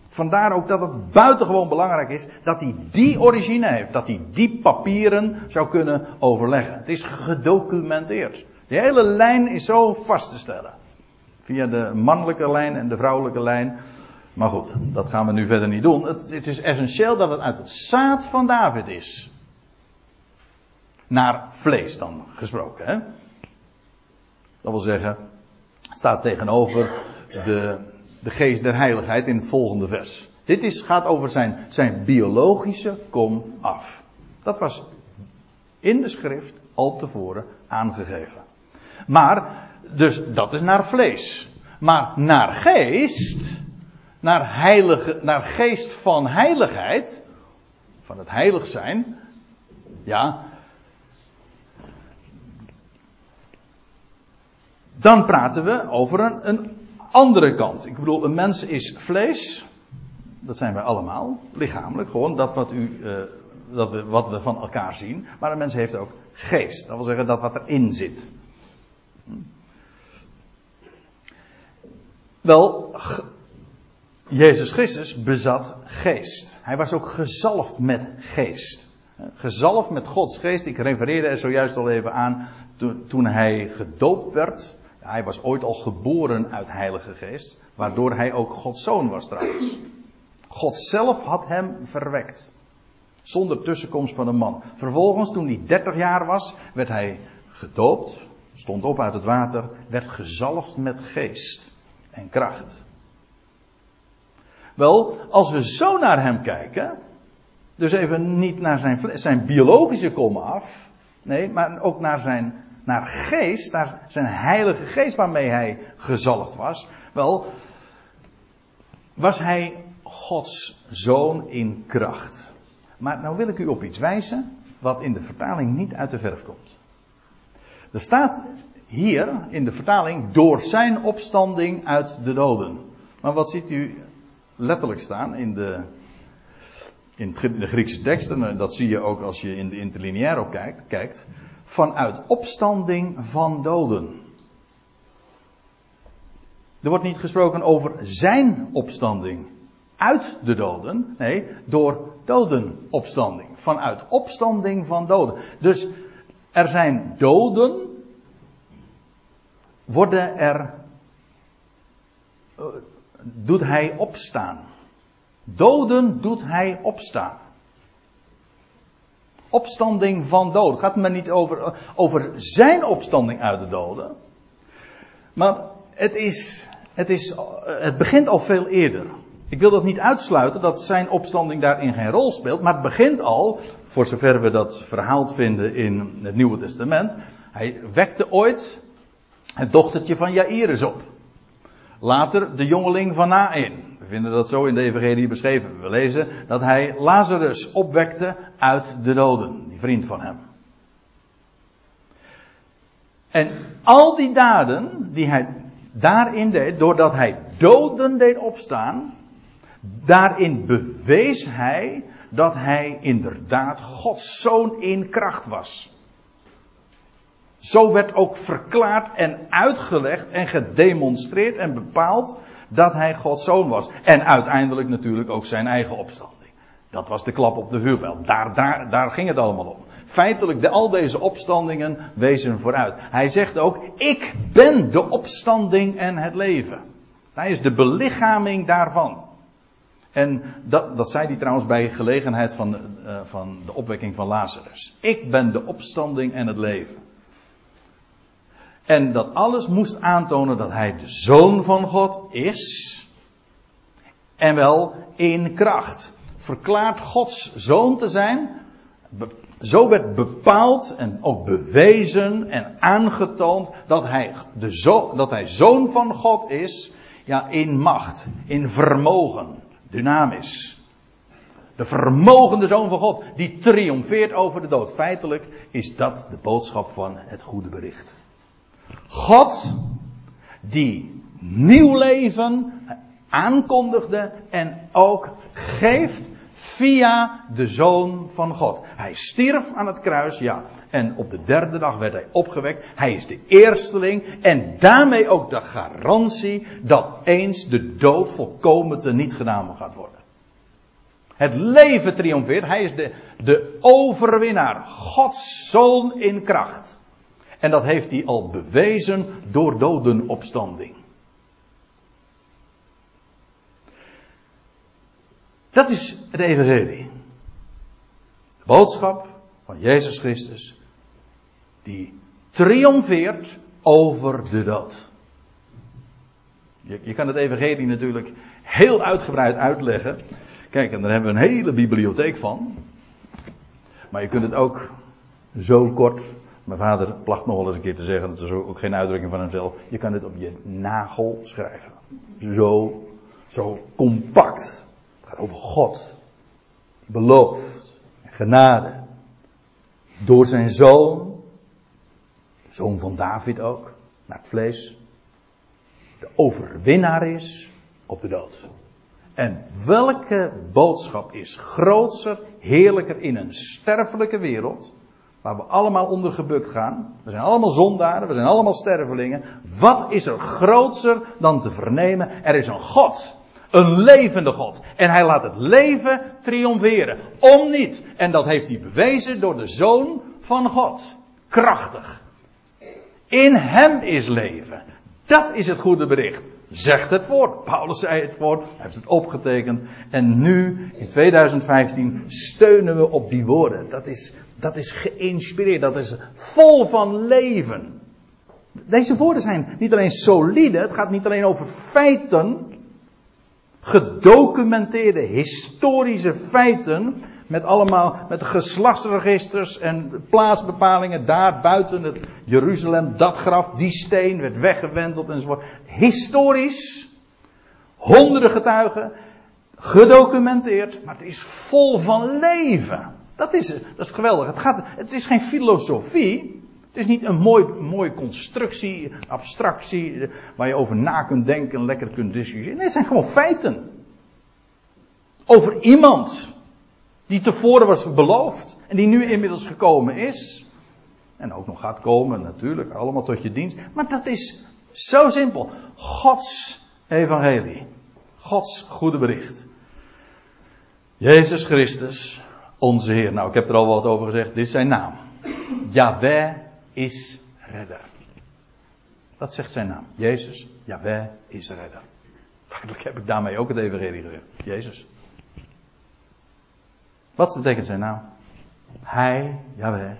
Vandaar ook dat het buitengewoon belangrijk is dat hij die origine heeft. Dat hij die papieren zou kunnen overleggen. Het is gedocumenteerd. De hele lijn is zo vast te stellen. Via de mannelijke lijn en de vrouwelijke lijn. Maar goed, dat gaan we nu verder niet doen. Het, het is essentieel dat het uit het zaad van David is. Naar vlees dan gesproken. Hè? Dat wil zeggen, staat tegenover de, de geest der heiligheid in het volgende vers. Dit is, gaat over zijn, zijn biologische kom af. Dat was in de schrift al tevoren aangegeven. Maar, dus dat is naar vlees. Maar naar geest, naar, heilige, naar geest van heiligheid, van het heilig zijn, ja, dan praten we over een, een andere kant. Ik bedoel, een mens is vlees, dat zijn wij allemaal, lichamelijk, gewoon dat wat, u, uh, dat wat we van elkaar zien. Maar een mens heeft ook geest, dat wil zeggen dat wat erin zit. Wel, Jezus Christus bezat geest. Hij was ook gezalfd met geest. Gezalfd met Gods geest. Ik refereerde er zojuist al even aan toen hij gedoopt werd. Hij was ooit al geboren uit Heilige Geest, waardoor hij ook Gods zoon was trouwens. God zelf had hem verwekt. Zonder tussenkomst van een man. Vervolgens, toen hij 30 jaar was, werd hij gedoopt, stond op uit het water, werd gezalfd met geest en kracht. Wel, als we zo naar hem kijken, dus even niet naar zijn, zijn biologische komen af, nee, maar ook naar zijn naar geest, naar zijn heilige geest waarmee hij gezalfd was. Wel, was hij Gods zoon in kracht. Maar nou wil ik u op iets wijzen wat in de vertaling niet uit de verf komt. Er staat hier in de vertaling door zijn opstanding uit de doden. Maar wat ziet u letterlijk staan in de, in de Griekse teksten? Dat zie je ook als je in de interlineair kijkt. kijkt vanuit opstanding van doden. Er wordt niet gesproken over zijn opstanding uit de doden. Nee, door dodenopstanding. Vanuit opstanding van doden. Dus er zijn doden. Worden er. Uh, doet hij opstaan. Doden doet hij opstaan opstanding van doden. Gaat maar niet over, over zijn opstanding uit de doden. Maar het, is, het, is, het begint al veel eerder. Ik wil dat niet uitsluiten dat zijn opstanding daarin geen rol speelt. Maar het begint al, voor zover we dat verhaald vinden in het Nieuwe Testament. Hij wekte ooit het dochtertje van Jairus op. Later de jongeling van Nain vinden dat zo in de Evangelie beschreven. We lezen dat hij Lazarus opwekte uit de doden, die vriend van hem. En al die daden die hij daarin deed, doordat hij doden deed opstaan, daarin bewees hij dat hij inderdaad Gods zoon in kracht was. Zo werd ook verklaard en uitgelegd en gedemonstreerd en bepaald dat hij Gods zoon was. En uiteindelijk natuurlijk ook zijn eigen opstanding. Dat was de klap op de vuurbel. Daar, daar, daar ging het allemaal om. Feitelijk, de, al deze opstandingen wezen vooruit. Hij zegt ook, ik ben de opstanding en het leven. Hij is de belichaming daarvan. En dat, dat zei hij trouwens bij gelegenheid van, uh, van de opwekking van Lazarus. Ik ben de opstanding en het leven. En dat alles moest aantonen dat hij de zoon van God is. En wel in kracht. Verklaart Gods zoon te zijn. Zo werd bepaald en ook bewezen en aangetoond dat hij, de zo, dat hij zoon van God is. Ja, in macht, in vermogen, dynamisch. De vermogende zoon van God, die triomfeert over de dood. Feitelijk is dat de boodschap van het goede bericht. God die nieuw leven aankondigde en ook geeft via de Zoon van God. Hij stierf aan het kruis, ja. En op de derde dag werd hij opgewekt. Hij is de eersteling en daarmee ook de garantie dat eens de dood volkomen te niet gedaan gaat worden. Het leven triomfeert. Hij is de, de overwinnaar. Gods zoon in kracht. En dat heeft hij al bewezen door dodenopstanding. Dat is het evangelie. De boodschap van Jezus Christus die triomfeert over de dood. Je, je, kan het evangelie natuurlijk heel uitgebreid uitleggen. Kijk, en daar hebben we een hele bibliotheek van. Maar je kunt het ook zo kort mijn vader placht nog wel eens een keer te zeggen, dat is ook geen uitdrukking van hemzelf. Je kan het op je nagel schrijven. Zo, zo compact. Over God. Die belooft. Genade. Door zijn zoon. Zoon van David ook. Naar het vlees. De overwinnaar is op de dood. En welke boodschap is grootser, heerlijker in een sterfelijke wereld Waar we allemaal onder gebukt gaan. We zijn allemaal zondaren, we zijn allemaal stervelingen. Wat is er grootser dan te vernemen? Er is een God. Een levende God. En hij laat het leven triomferen. Om niet. En dat heeft hij bewezen door de Zoon van God. Krachtig. In hem is leven. Dat is het goede bericht. Zegt het woord. Paulus zei het woord. Hij heeft het opgetekend. En nu, in 2015, steunen we op die woorden. Dat is, dat is geïnspireerd. Dat is vol van leven. Deze woorden zijn niet alleen solide. Het gaat niet alleen over feiten. Gedocumenteerde historische feiten. Met allemaal, met geslachtsregisters en plaatsbepalingen daar buiten het Jeruzalem. Dat graf, die steen werd weggewendeld enzovoort. Historisch. Honderden getuigen. Gedocumenteerd. Maar het is vol van leven. Dat is, dat is geweldig. Het, gaat, het is geen filosofie. Het is niet een mooi, mooie constructie, abstractie, waar je over na kunt denken en lekker kunt discussiëren. Nee, het zijn gewoon feiten. Over iemand die tevoren was beloofd en die nu inmiddels gekomen is. En ook nog gaat komen natuurlijk, allemaal tot je dienst. Maar dat is zo simpel. Gods evangelie. Gods goede bericht. Jezus Christus, onze Heer. Nou, ik heb er al wat over gezegd. Dit is zijn naam. Yahweh is redder. Dat zegt zijn naam. Jezus, Yahweh is redder. Feitelijk heb ik daarmee ook het evangelie gezegd. Jezus. Wat betekent zijn naam? Hij, Yahweh,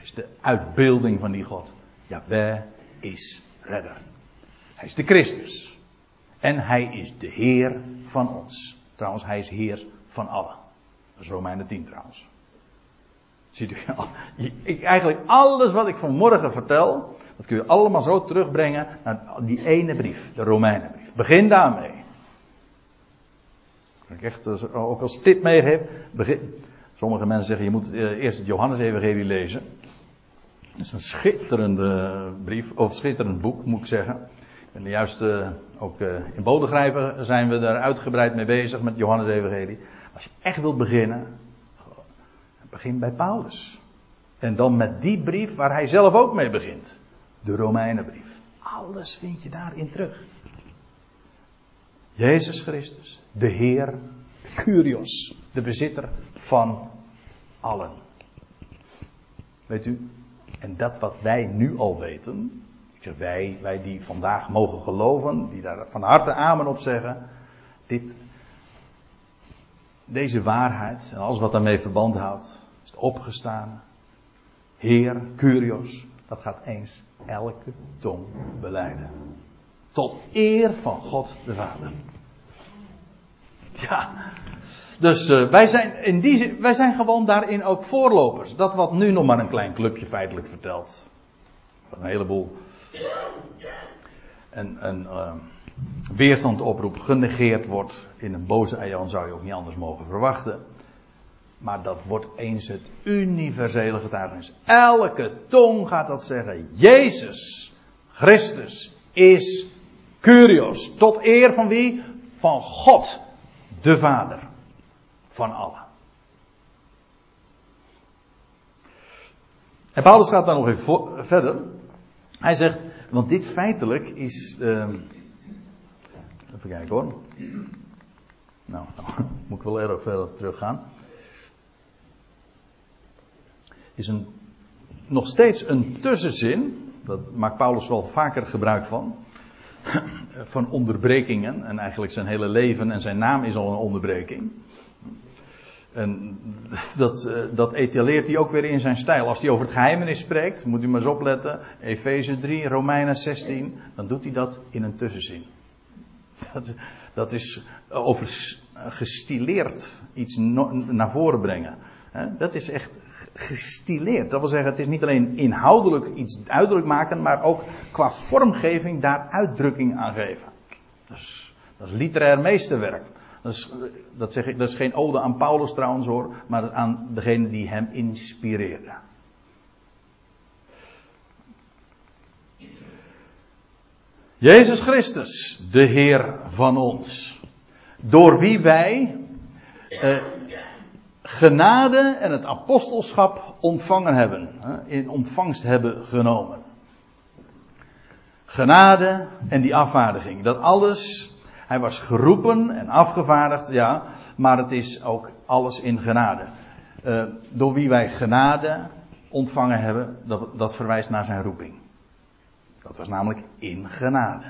is de uitbeelding van die God. Yahweh is redder. Hij is de Christus. En hij is de Heer van ons. Trouwens, hij is Heer van allen. Dat is Romeinen 10 trouwens. Ziet u, eigenlijk alles wat ik vanmorgen vertel, dat kun je allemaal zo terugbrengen naar die ene brief, de Romeinenbrief. Begin daarmee ik echt eh, ook als tip meegeef. Begin, sommige mensen zeggen je moet eh, eerst het Johannes-evangelie lezen. Het is een schitterende brief, of schitterend boek moet ik zeggen. En juist uh, ook in Bodengrijpen zijn we daar uitgebreid mee bezig met Johannes Evangelie. Als je echt wilt beginnen, begin bij Paulus. En dan met die brief waar hij zelf ook mee begint. De Romeinenbrief. Alles vind je daarin terug. Jezus Christus, de Heer, de Curios, de bezitter van allen. Weet u, en dat wat wij nu al weten, ik zeg wij, wij die vandaag mogen geloven, die daar van harte amen op zeggen, dit, deze waarheid en alles wat daarmee verband houdt, opgestaan, Heer, Curios, dat gaat eens elke tong beleiden. Tot eer van God de Vader. Ja, dus uh, wij, zijn in die, wij zijn gewoon daarin ook voorlopers. Dat wat nu nog maar een klein clubje feitelijk vertelt. Een heleboel en, en uh, weerstand genegeerd wordt. In een boze eiland zou je ook niet anders mogen verwachten. Maar dat wordt eens het universele getuigenis. Elke tong gaat dat zeggen. Jezus Christus is Curios. Tot eer van wie? Van God, de Vader van allen. En Paulus gaat dan nog even verder. Hij zegt, want dit feitelijk is. Uh, even kijken hoor. Nou, nou, moet ik wel erg verder teruggaan. Is een, nog steeds een tussenzin. Dat maakt Paulus wel vaker gebruik van. Van onderbrekingen. En eigenlijk zijn hele leven en zijn naam is al een onderbreking. En dat, eh, dat etaleert hij ook weer in zijn stijl. Als hij over het geheimenis spreekt, moet u maar eens opletten. Efeze 3, Romeinen 16, dan doet hij dat in een tussenzin. Dat, dat is over gestileerd iets naar voren brengen. Dat is echt gestileerd. Dat wil zeggen, het is niet alleen inhoudelijk iets duidelijk maken, maar ook qua vormgeving daar uitdrukking aan geven. Dat is literair meesterwerk. Dat is, dat, zeg ik, dat is geen ode aan Paulus trouwens hoor, maar aan degene die hem inspireerde. Jezus Christus, de Heer van ons. Door wie wij eh, genade en het apostelschap ontvangen hebben. in ontvangst hebben genomen. Genade en die afvaardiging. Dat alles hij was geroepen en afgevaardigd, ja, maar het is ook alles in genade. Uh, door wie wij genade ontvangen hebben, dat, dat verwijst naar zijn roeping. Dat was namelijk in genade.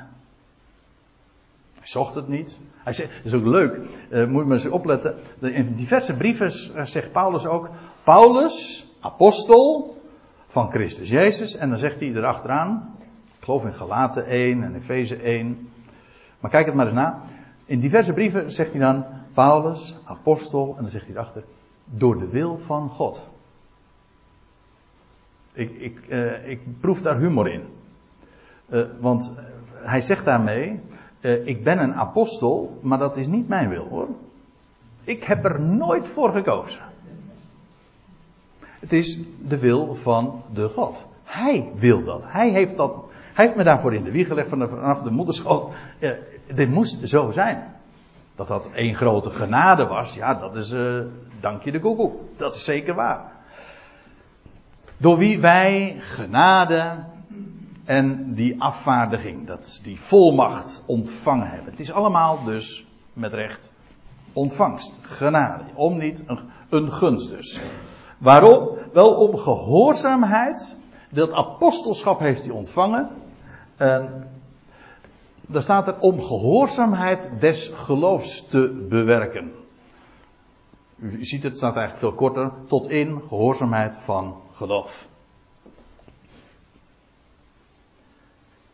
Hij zocht het niet. Hij zegt, dat is ook leuk, uh, moet je maar eens opletten. In diverse brieven zegt Paulus ook, Paulus, apostel van Christus Jezus. En dan zegt hij erachteraan, ik geloof in Galaten 1 en Efeze 1. Maar kijk het maar eens na. In diverse brieven zegt hij dan Paulus, apostel, en dan zegt hij erachter, door de wil van God. Ik, ik, uh, ik proef daar humor in. Want hij zegt daarmee, uh, ik ben een apostel, maar dat is niet mijn wil hoor. Ik heb er nooit voor gekozen. Het is de wil van de God. Hij wil dat. Hij heeft dat. Hij heeft me daarvoor in de wieg gelegd vanaf de moederschoot dit moest zo zijn. Dat dat één grote genade was, ja, dat is, uh, dank je de Google. Dat is zeker waar. Door wie wij genade en die afvaardiging, dat die volmacht ontvangen hebben. Het is allemaal dus met recht ontvangst, genade. Om niet een, een gunst dus. Waarom? Wel om gehoorzaamheid. Dat apostelschap heeft hij ontvangen. En daar staat er om gehoorzaamheid des geloofs te bewerken. U ziet het, staat eigenlijk veel korter. Tot in gehoorzaamheid van geloof.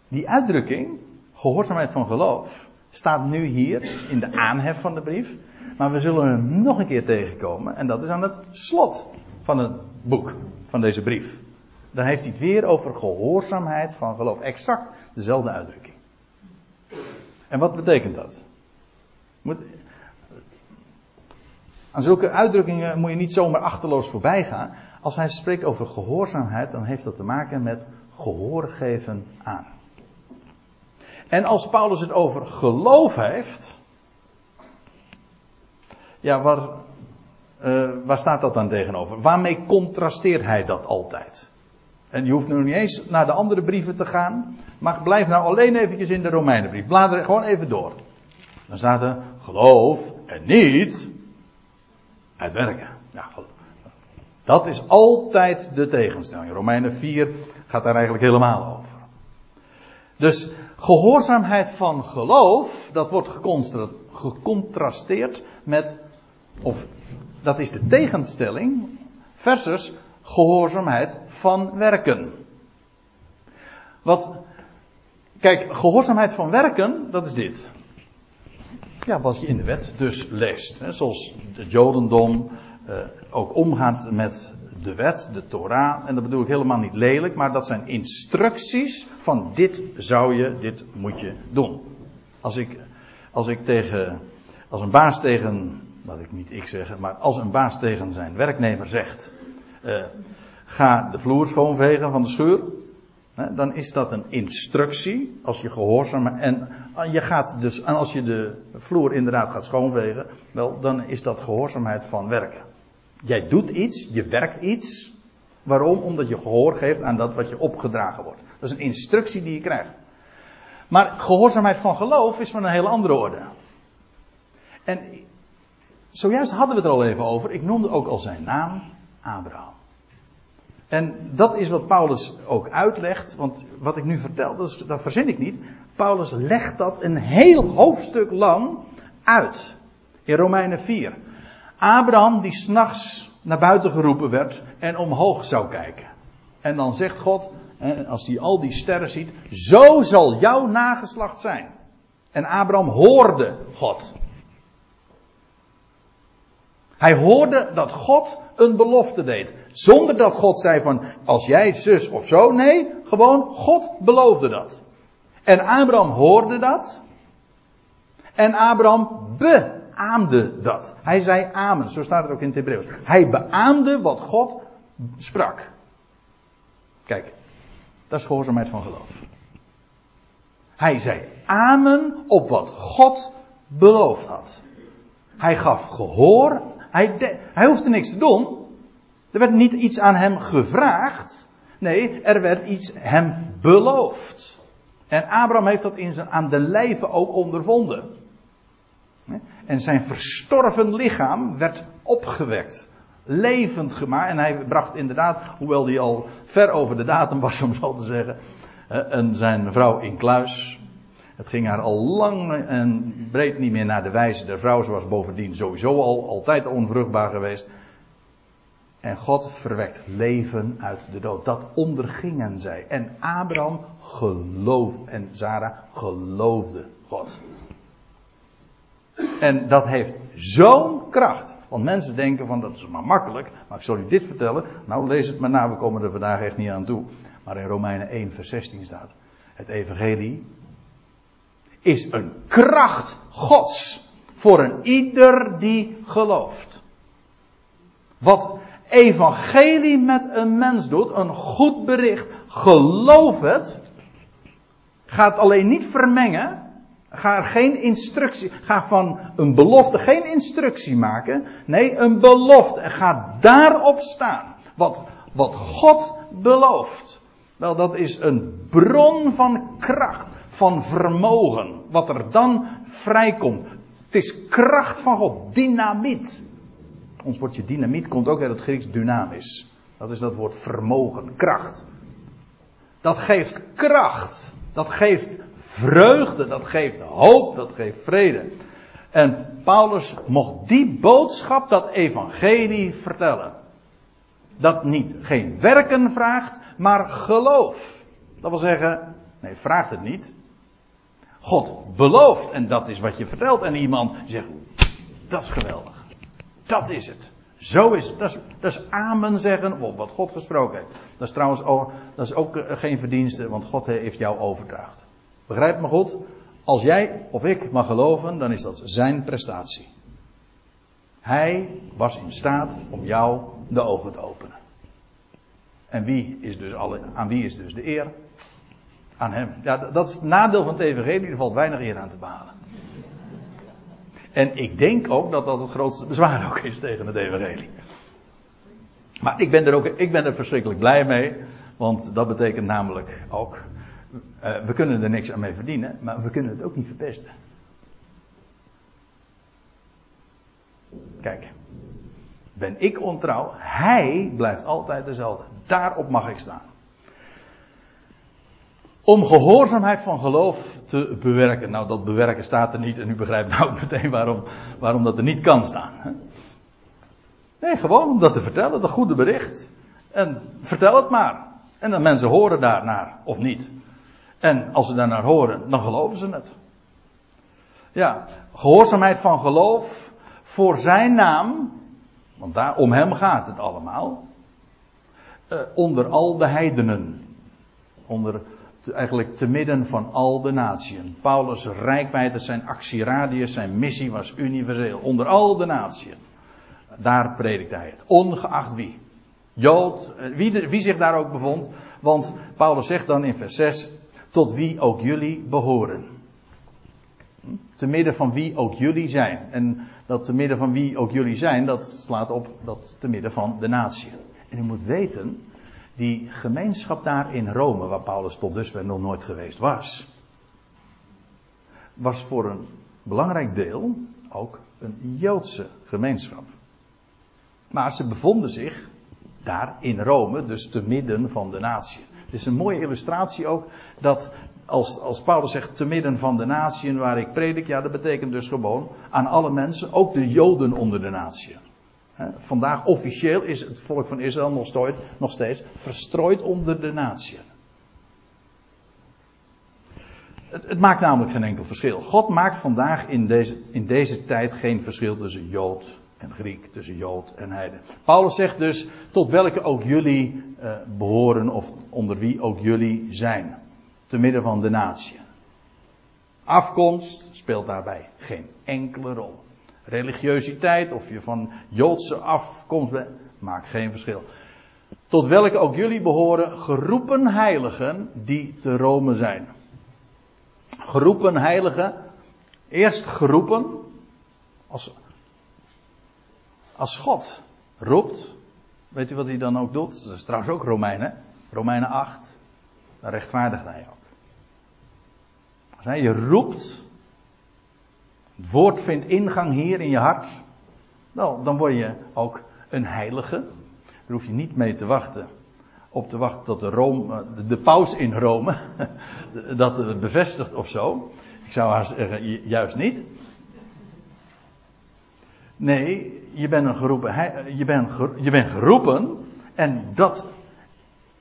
Die uitdrukking, gehoorzaamheid van geloof, staat nu hier in de aanhef van de brief. Maar we zullen hem nog een keer tegenkomen. En dat is aan het slot van het boek, van deze brief. Dan heeft hij het weer over gehoorzaamheid van geloof. Exact dezelfde uitdrukking. En wat betekent dat? Moet, Aan zulke uitdrukkingen moet je niet zomaar achterloos voorbij gaan. Als hij spreekt over gehoorzaamheid, dan heeft dat te maken met gehoor geven aan. En als Paulus het over geloof heeft. Ja, waar, uh, waar staat dat dan tegenover? Waarmee contrasteert hij dat altijd? En je hoeft nu niet eens naar de andere brieven te gaan. Maar blijf nou alleen eventjes in de Romeinenbrief. Blader gewoon even door. Dan staat er geloof en niet uit werken. Ja, dat is altijd de tegenstelling. Romeinen 4 gaat daar eigenlijk helemaal over. Dus gehoorzaamheid van geloof, dat wordt gecontrasteerd met, of dat is de tegenstelling, versus gehoorzaamheid van werken. Wat, kijk, gehoorzaamheid van werken, dat is dit. Ja, wat je in de wet dus leest. Hè, zoals het Jodendom uh, ook omgaat met de wet, de Torah. En dat bedoel ik helemaal niet lelijk, maar dat zijn instructies van dit zou je, dit moet je doen. Als ik, als ik tegen, als een baas tegen, laat ik niet ik zeggen, maar als een baas tegen zijn werknemer zegt, uh, ga de vloer schoonvegen van de schuur, dan is dat een instructie als je gehoorzaam en je gaat dus en als je de vloer inderdaad gaat schoonvegen, wel dan is dat gehoorzaamheid van werken. Jij doet iets, je werkt iets. Waarom? Omdat je gehoor geeft aan dat wat je opgedragen wordt. Dat is een instructie die je krijgt. Maar gehoorzaamheid van geloof is van een hele andere orde. En zojuist hadden we het er al even over. Ik noemde ook al zijn naam, Abraham. En dat is wat Paulus ook uitlegt, want wat ik nu vertel, dat, dat verzin ik niet. Paulus legt dat een heel hoofdstuk lang uit. In Romeinen 4. Abraham die s'nachts naar buiten geroepen werd en omhoog zou kijken. En dan zegt God, als hij al die sterren ziet, zo zal jouw nageslacht zijn. En Abraham hoorde God. Hij hoorde dat God een belofte deed. Zonder dat God zei van, als jij zus of zo. Nee, gewoon God beloofde dat. En Abraham hoorde dat. En Abraham beaamde dat. Hij zei amen, zo staat het ook in het Hebreeuws. Hij beaamde wat God sprak. Kijk, dat is gehoorzaamheid van geloof. Hij zei amen op wat God beloofd had. Hij gaf gehoor hij, hij hoefde niks te doen. Er werd niet iets aan hem gevraagd. Nee, er werd iets hem beloofd. En Abraham heeft dat in zijn, aan de lijve ook ondervonden. En zijn verstorven lichaam werd opgewekt. Levend gemaakt. En hij bracht inderdaad, hoewel hij al ver over de datum was om zo te zeggen. En zijn vrouw in kluis. Het ging haar al lang en breed niet meer naar de wijze der vrouw. Was bovendien sowieso al altijd onvruchtbaar geweest. En God verwekt leven uit de dood. Dat ondergingen zij. En Abraham geloofde. En Sarah geloofde God. En dat heeft zo'n kracht. Want mensen denken van dat is maar makkelijk. Maar ik zal u dit vertellen. Nou lees het maar na. We komen er vandaag echt niet aan toe. Maar in Romeinen 1 vers 16 staat. Het evangelie is een kracht Gods voor een ieder die gelooft. Wat evangelie met een mens doet, een goed bericht, geloof het, gaat alleen niet vermengen, ga geen instructie, ga van een belofte geen instructie maken, nee, een belofte en ga daarop staan. Wat, wat God belooft. Wel, dat is een bron van kracht van vermogen. Wat er dan vrijkomt. Het is kracht van God. Dynamiet. Ons woordje dynamiet komt ook uit het Grieks dynamis. Dat is dat woord vermogen, kracht. Dat geeft kracht. Dat geeft vreugde. Dat geeft hoop. Dat geeft vrede. En Paulus mocht die boodschap, dat evangelie vertellen. Dat niet geen werken vraagt, maar geloof. Dat wil zeggen, nee, vraagt het niet. God belooft. En dat is wat je vertelt aan iemand. Zegt, dat is geweldig. Dat is het. Zo is het. Dat is, dat is amen zeggen op wat God gesproken heeft. Dat is trouwens ook, dat is ook eh, geen verdienste, want God heeft jou overdraagd. Begrijp me goed? Als jij of ik mag geloven, dan is dat zijn prestatie. Hij was in staat om jou de ogen te openen. En wie is dus alle, aan wie is dus de eer? Aan hem. Ja, dat is het nadeel van het evangelie, er valt weinig eer aan te behalen. En ik denk ook dat dat het grootste bezwaar ook is tegen het evangelie. Maar ik ben er ook, ik ben er verschrikkelijk blij mee, want dat betekent namelijk ook, uh, we kunnen er niks aan mee verdienen, maar we kunnen het ook niet verpesten. Kijk, ben ik ontrouw, hij blijft altijd dezelfde. Daarop mag ik staan. Om gehoorzaamheid van geloof te bewerken. Nou, dat bewerken staat er niet en u begrijpt nou meteen waarom, waarom dat er niet kan staan. Nee, gewoon om dat te vertellen, dat goede bericht. En vertel het maar. En dan mensen horen daarnaar, of niet. En als ze daarnaar horen, dan geloven ze het. Ja, gehoorzaamheid van geloof voor zijn naam, want daar, om hem gaat het allemaal. Uh, onder al de heidenen. Onder, eigenlijk te midden van al de natieën. Paulus' rijkwijde, zijn actieradius, zijn missie was universeel. Onder al de natieën. Daar predikte hij het. Ongeacht wie. Jood, eh, wie, wie zich daar ook bevond. Want Paulus zegt dan in vers 6. Tot wie ook jullie behoren. Te midden van wie ook jullie zijn. En dat te midden van wie ook jullie zijn, dat slaat op dat te midden van de natie. En u moet weten, die gemeenschap daar in Rome, waar Paulus tot dusver nog nooit geweest was, was voor een belangrijk deel ook een Joodse gemeenschap. Maar ze bevonden zich daar in Rome, dus te midden van de natie. Het is een mooie illustratie ook dat als, als Paulus zegt te midden van de natieën waar ik predik, ja, dat betekent dus gewoon aan alle mensen, ook de Joden onder de natieën. Vandaag officieel is het volk van Israël nog steeds, nog steeds verstrooid onder de natieën. Het, het, maakt namelijk geen enkel verschil. God maakt vandaag in deze, in deze tijd geen verschil tussen Jood en Griek, tussen Jood en Heiden. Paulus zegt dus tot welke ook jullie uh, behoren of onder wie ook jullie zijn te midden van de natie. Afkomst speelt daarbij geen enkele rol. Religiositeit, of je van Joodse afkomst bent, maakt geen verschil. Tot welke ook jullie behoren, geroepen heiligen die te Rome zijn. Geroepen heiligen, eerst geroepen, als, als God roept, weet u wat hij dan ook doet? Dat is trouwens ook Romeinen, Romeinen 8, dan rechtvaardigt hij ook. Als je roept, het woord vindt ingang hier in je hart, dan word je ook een heilige. Daar hoef je niet mee te wachten. Op te wachten tot de, Rome, de, paus in Rome dat bevestigt of zo. Ik zou haar zeggen, juist niet. Nee, je bent, een geroepen, je bent, je bent geroepen en dat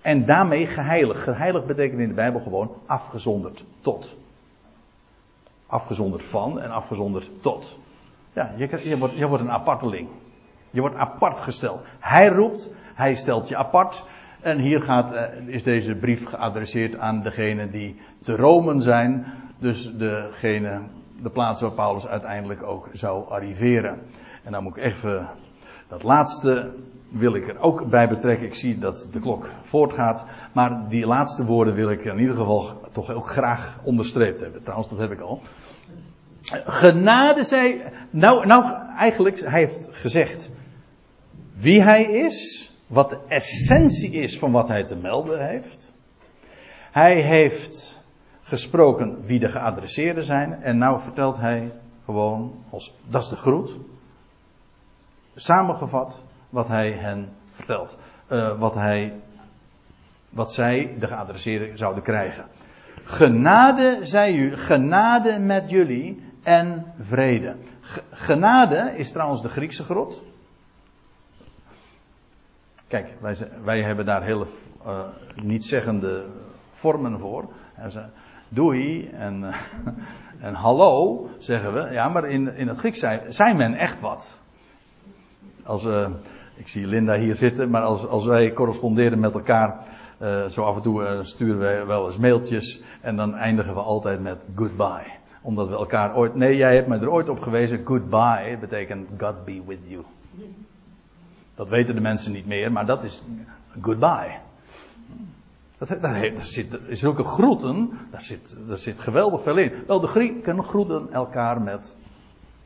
en daarmee geheiligd. Geheiligd betekent in de Bijbel gewoon afgezonderd tot. Afgezonderd van en afgezonderd tot. Ja, je, je, wordt, je wordt een aparteling. Je wordt apart gesteld. Hij roept, hij stelt je apart. En hier gaat, eh, is deze brief geadresseerd aan degene die te Romen zijn. Dus degene, de plaats waar Paulus uiteindelijk ook zou arriveren. En dan moet ik even dat laatste wil ik er ook bij betrekken. Ik zie dat de klok voortgaat. Maar die laatste woorden wil ik in ieder geval toch ook graag onderstreept hebben. Trouwens, dat heb ik al. Genade zij. Nou, nou, eigenlijk, hij heeft gezegd wie hij is. Wat de essentie is van wat hij te melden heeft. Hij heeft gesproken wie de geadresseerden zijn. En nou vertelt hij gewoon, als, dat is de groet. Samengevat, wat hij hen vertelt. Uh, wat hij, wat zij, de geadresseerden, zouden krijgen. Genade zij u, genade met jullie en vrede. genade is trouwens de Griekse grot. Kijk, wij, wij hebben daar hele uh, niet-zeggende vormen voor. Doei en, en hallo zeggen we. Ja, maar in, in het Grieks zijn men echt wat. Als, uh, ik zie Linda hier zitten, maar als, als wij corresponderen met elkaar, uh, zo af en toe uh, sturen wij wel eens mailtjes en dan eindigen we altijd met goodbye. Omdat we elkaar ooit. Nee, jij hebt me er ooit op gewezen. Goodbye betekent God be with you. Dat weten de mensen niet meer, maar dat is goodbye. Dat, daar, zit, zulke groeten, daar zit, daar zit geweldig veel in. Wel, de Grieken groeten elkaar met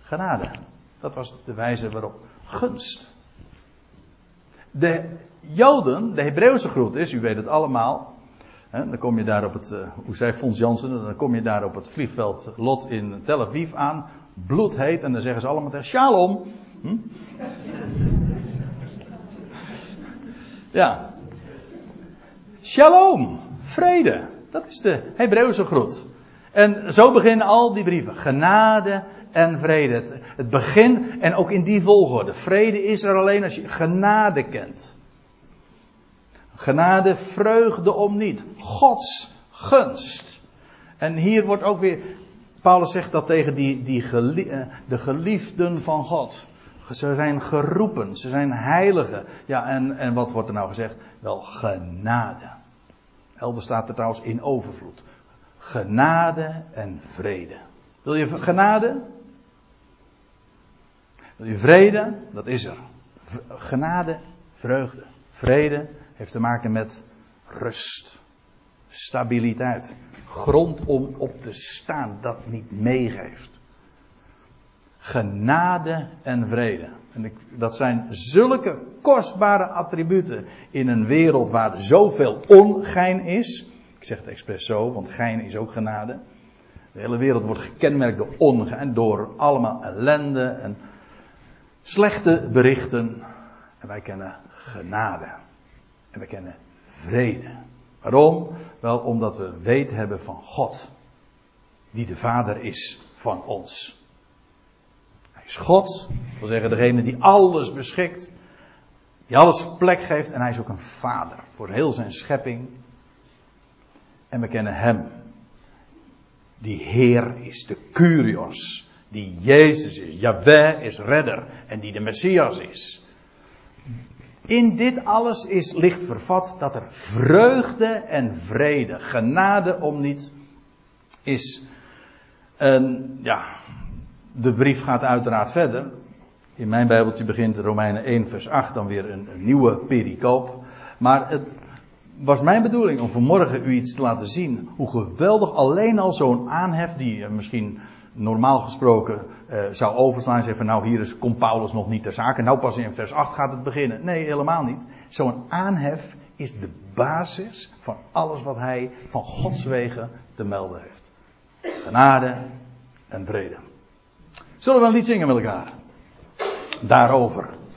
genade. Dat was de wijze waarop gunst. De Joden, de Hebreeuwse groet is, u weet het allemaal. Hè, dan kom je daar op het, uh, hoe zei Fons Jansen, dan kom je daar op het vliegveld Lot in Tel Aviv aan. Bloedheet en dan zeggen ze allemaal tegen Shalom. Hm? Ja. Shalom. Vrede. Dat is de Hebreeuwse groet. En zo beginnen al die brieven. Genade en vrede. Het, begin en ook in die volgorde. Vrede is er alleen als je genade kent. Genade, vreugde om niet. Gods gunst. En hier wordt ook weer, Paulus zegt dat tegen die, die eh, de geliefden van God. Ze zijn geroepen, ze zijn heiligen. Ja, en, en wat wordt er nou gezegd? Wel genade. Elders staat er trouwens in overvloed. Genade en vrede. Wil je genade? Vrede? Dat is er. Genade, vreugde. Vrede heeft te maken met rust. Stabiliteit. Grond om op te staan dat niet meegeeft genade en vrede. En ik, dat zijn zulke kostbare attributen in een wereld waar zoveel ongein is. Ik zeg het expres zo, want gein is ook genade. De hele wereld wordt gekenmerkt door ongein, door allemaal ellende en slechte berichten. En wij kennen genade. En wij kennen vrede. Waarom? Wel omdat we weet hebben van God. Die de Vader is van ons is God. Dat wil zeggen, degene die alles beschikt. Die alles plek geeft. En hij is ook een vader voor heel zijn schepping. En we kennen hem. Die Heer is, de Curios. Die Jezus is. Yahweh is redder. En die de Messias is. In dit alles is licht vervat dat er vreugde en vrede, genade om niet, is. En ja, de brief gaat uiteraard verder. In mijn Bijbeltje begint Romeinen 1, vers 8 dan weer een, een nieuwe pericoop. Maar het was mijn bedoeling om vanmorgen u iets te laten zien. Hoe geweldig alleen al zo'n aanhef, die misschien normaal gesproken eh, zou overslaan. En zeggen nou hier is, komt Paulus nog niet ter zake. Nou pas in vers 8 gaat het beginnen. Nee, helemaal niet. Zo'n aanhef is de basis van alles wat hij van Gods wegen te melden heeft. Genade en vrede. Zullen we een lied zingen met elkaar? Daarover.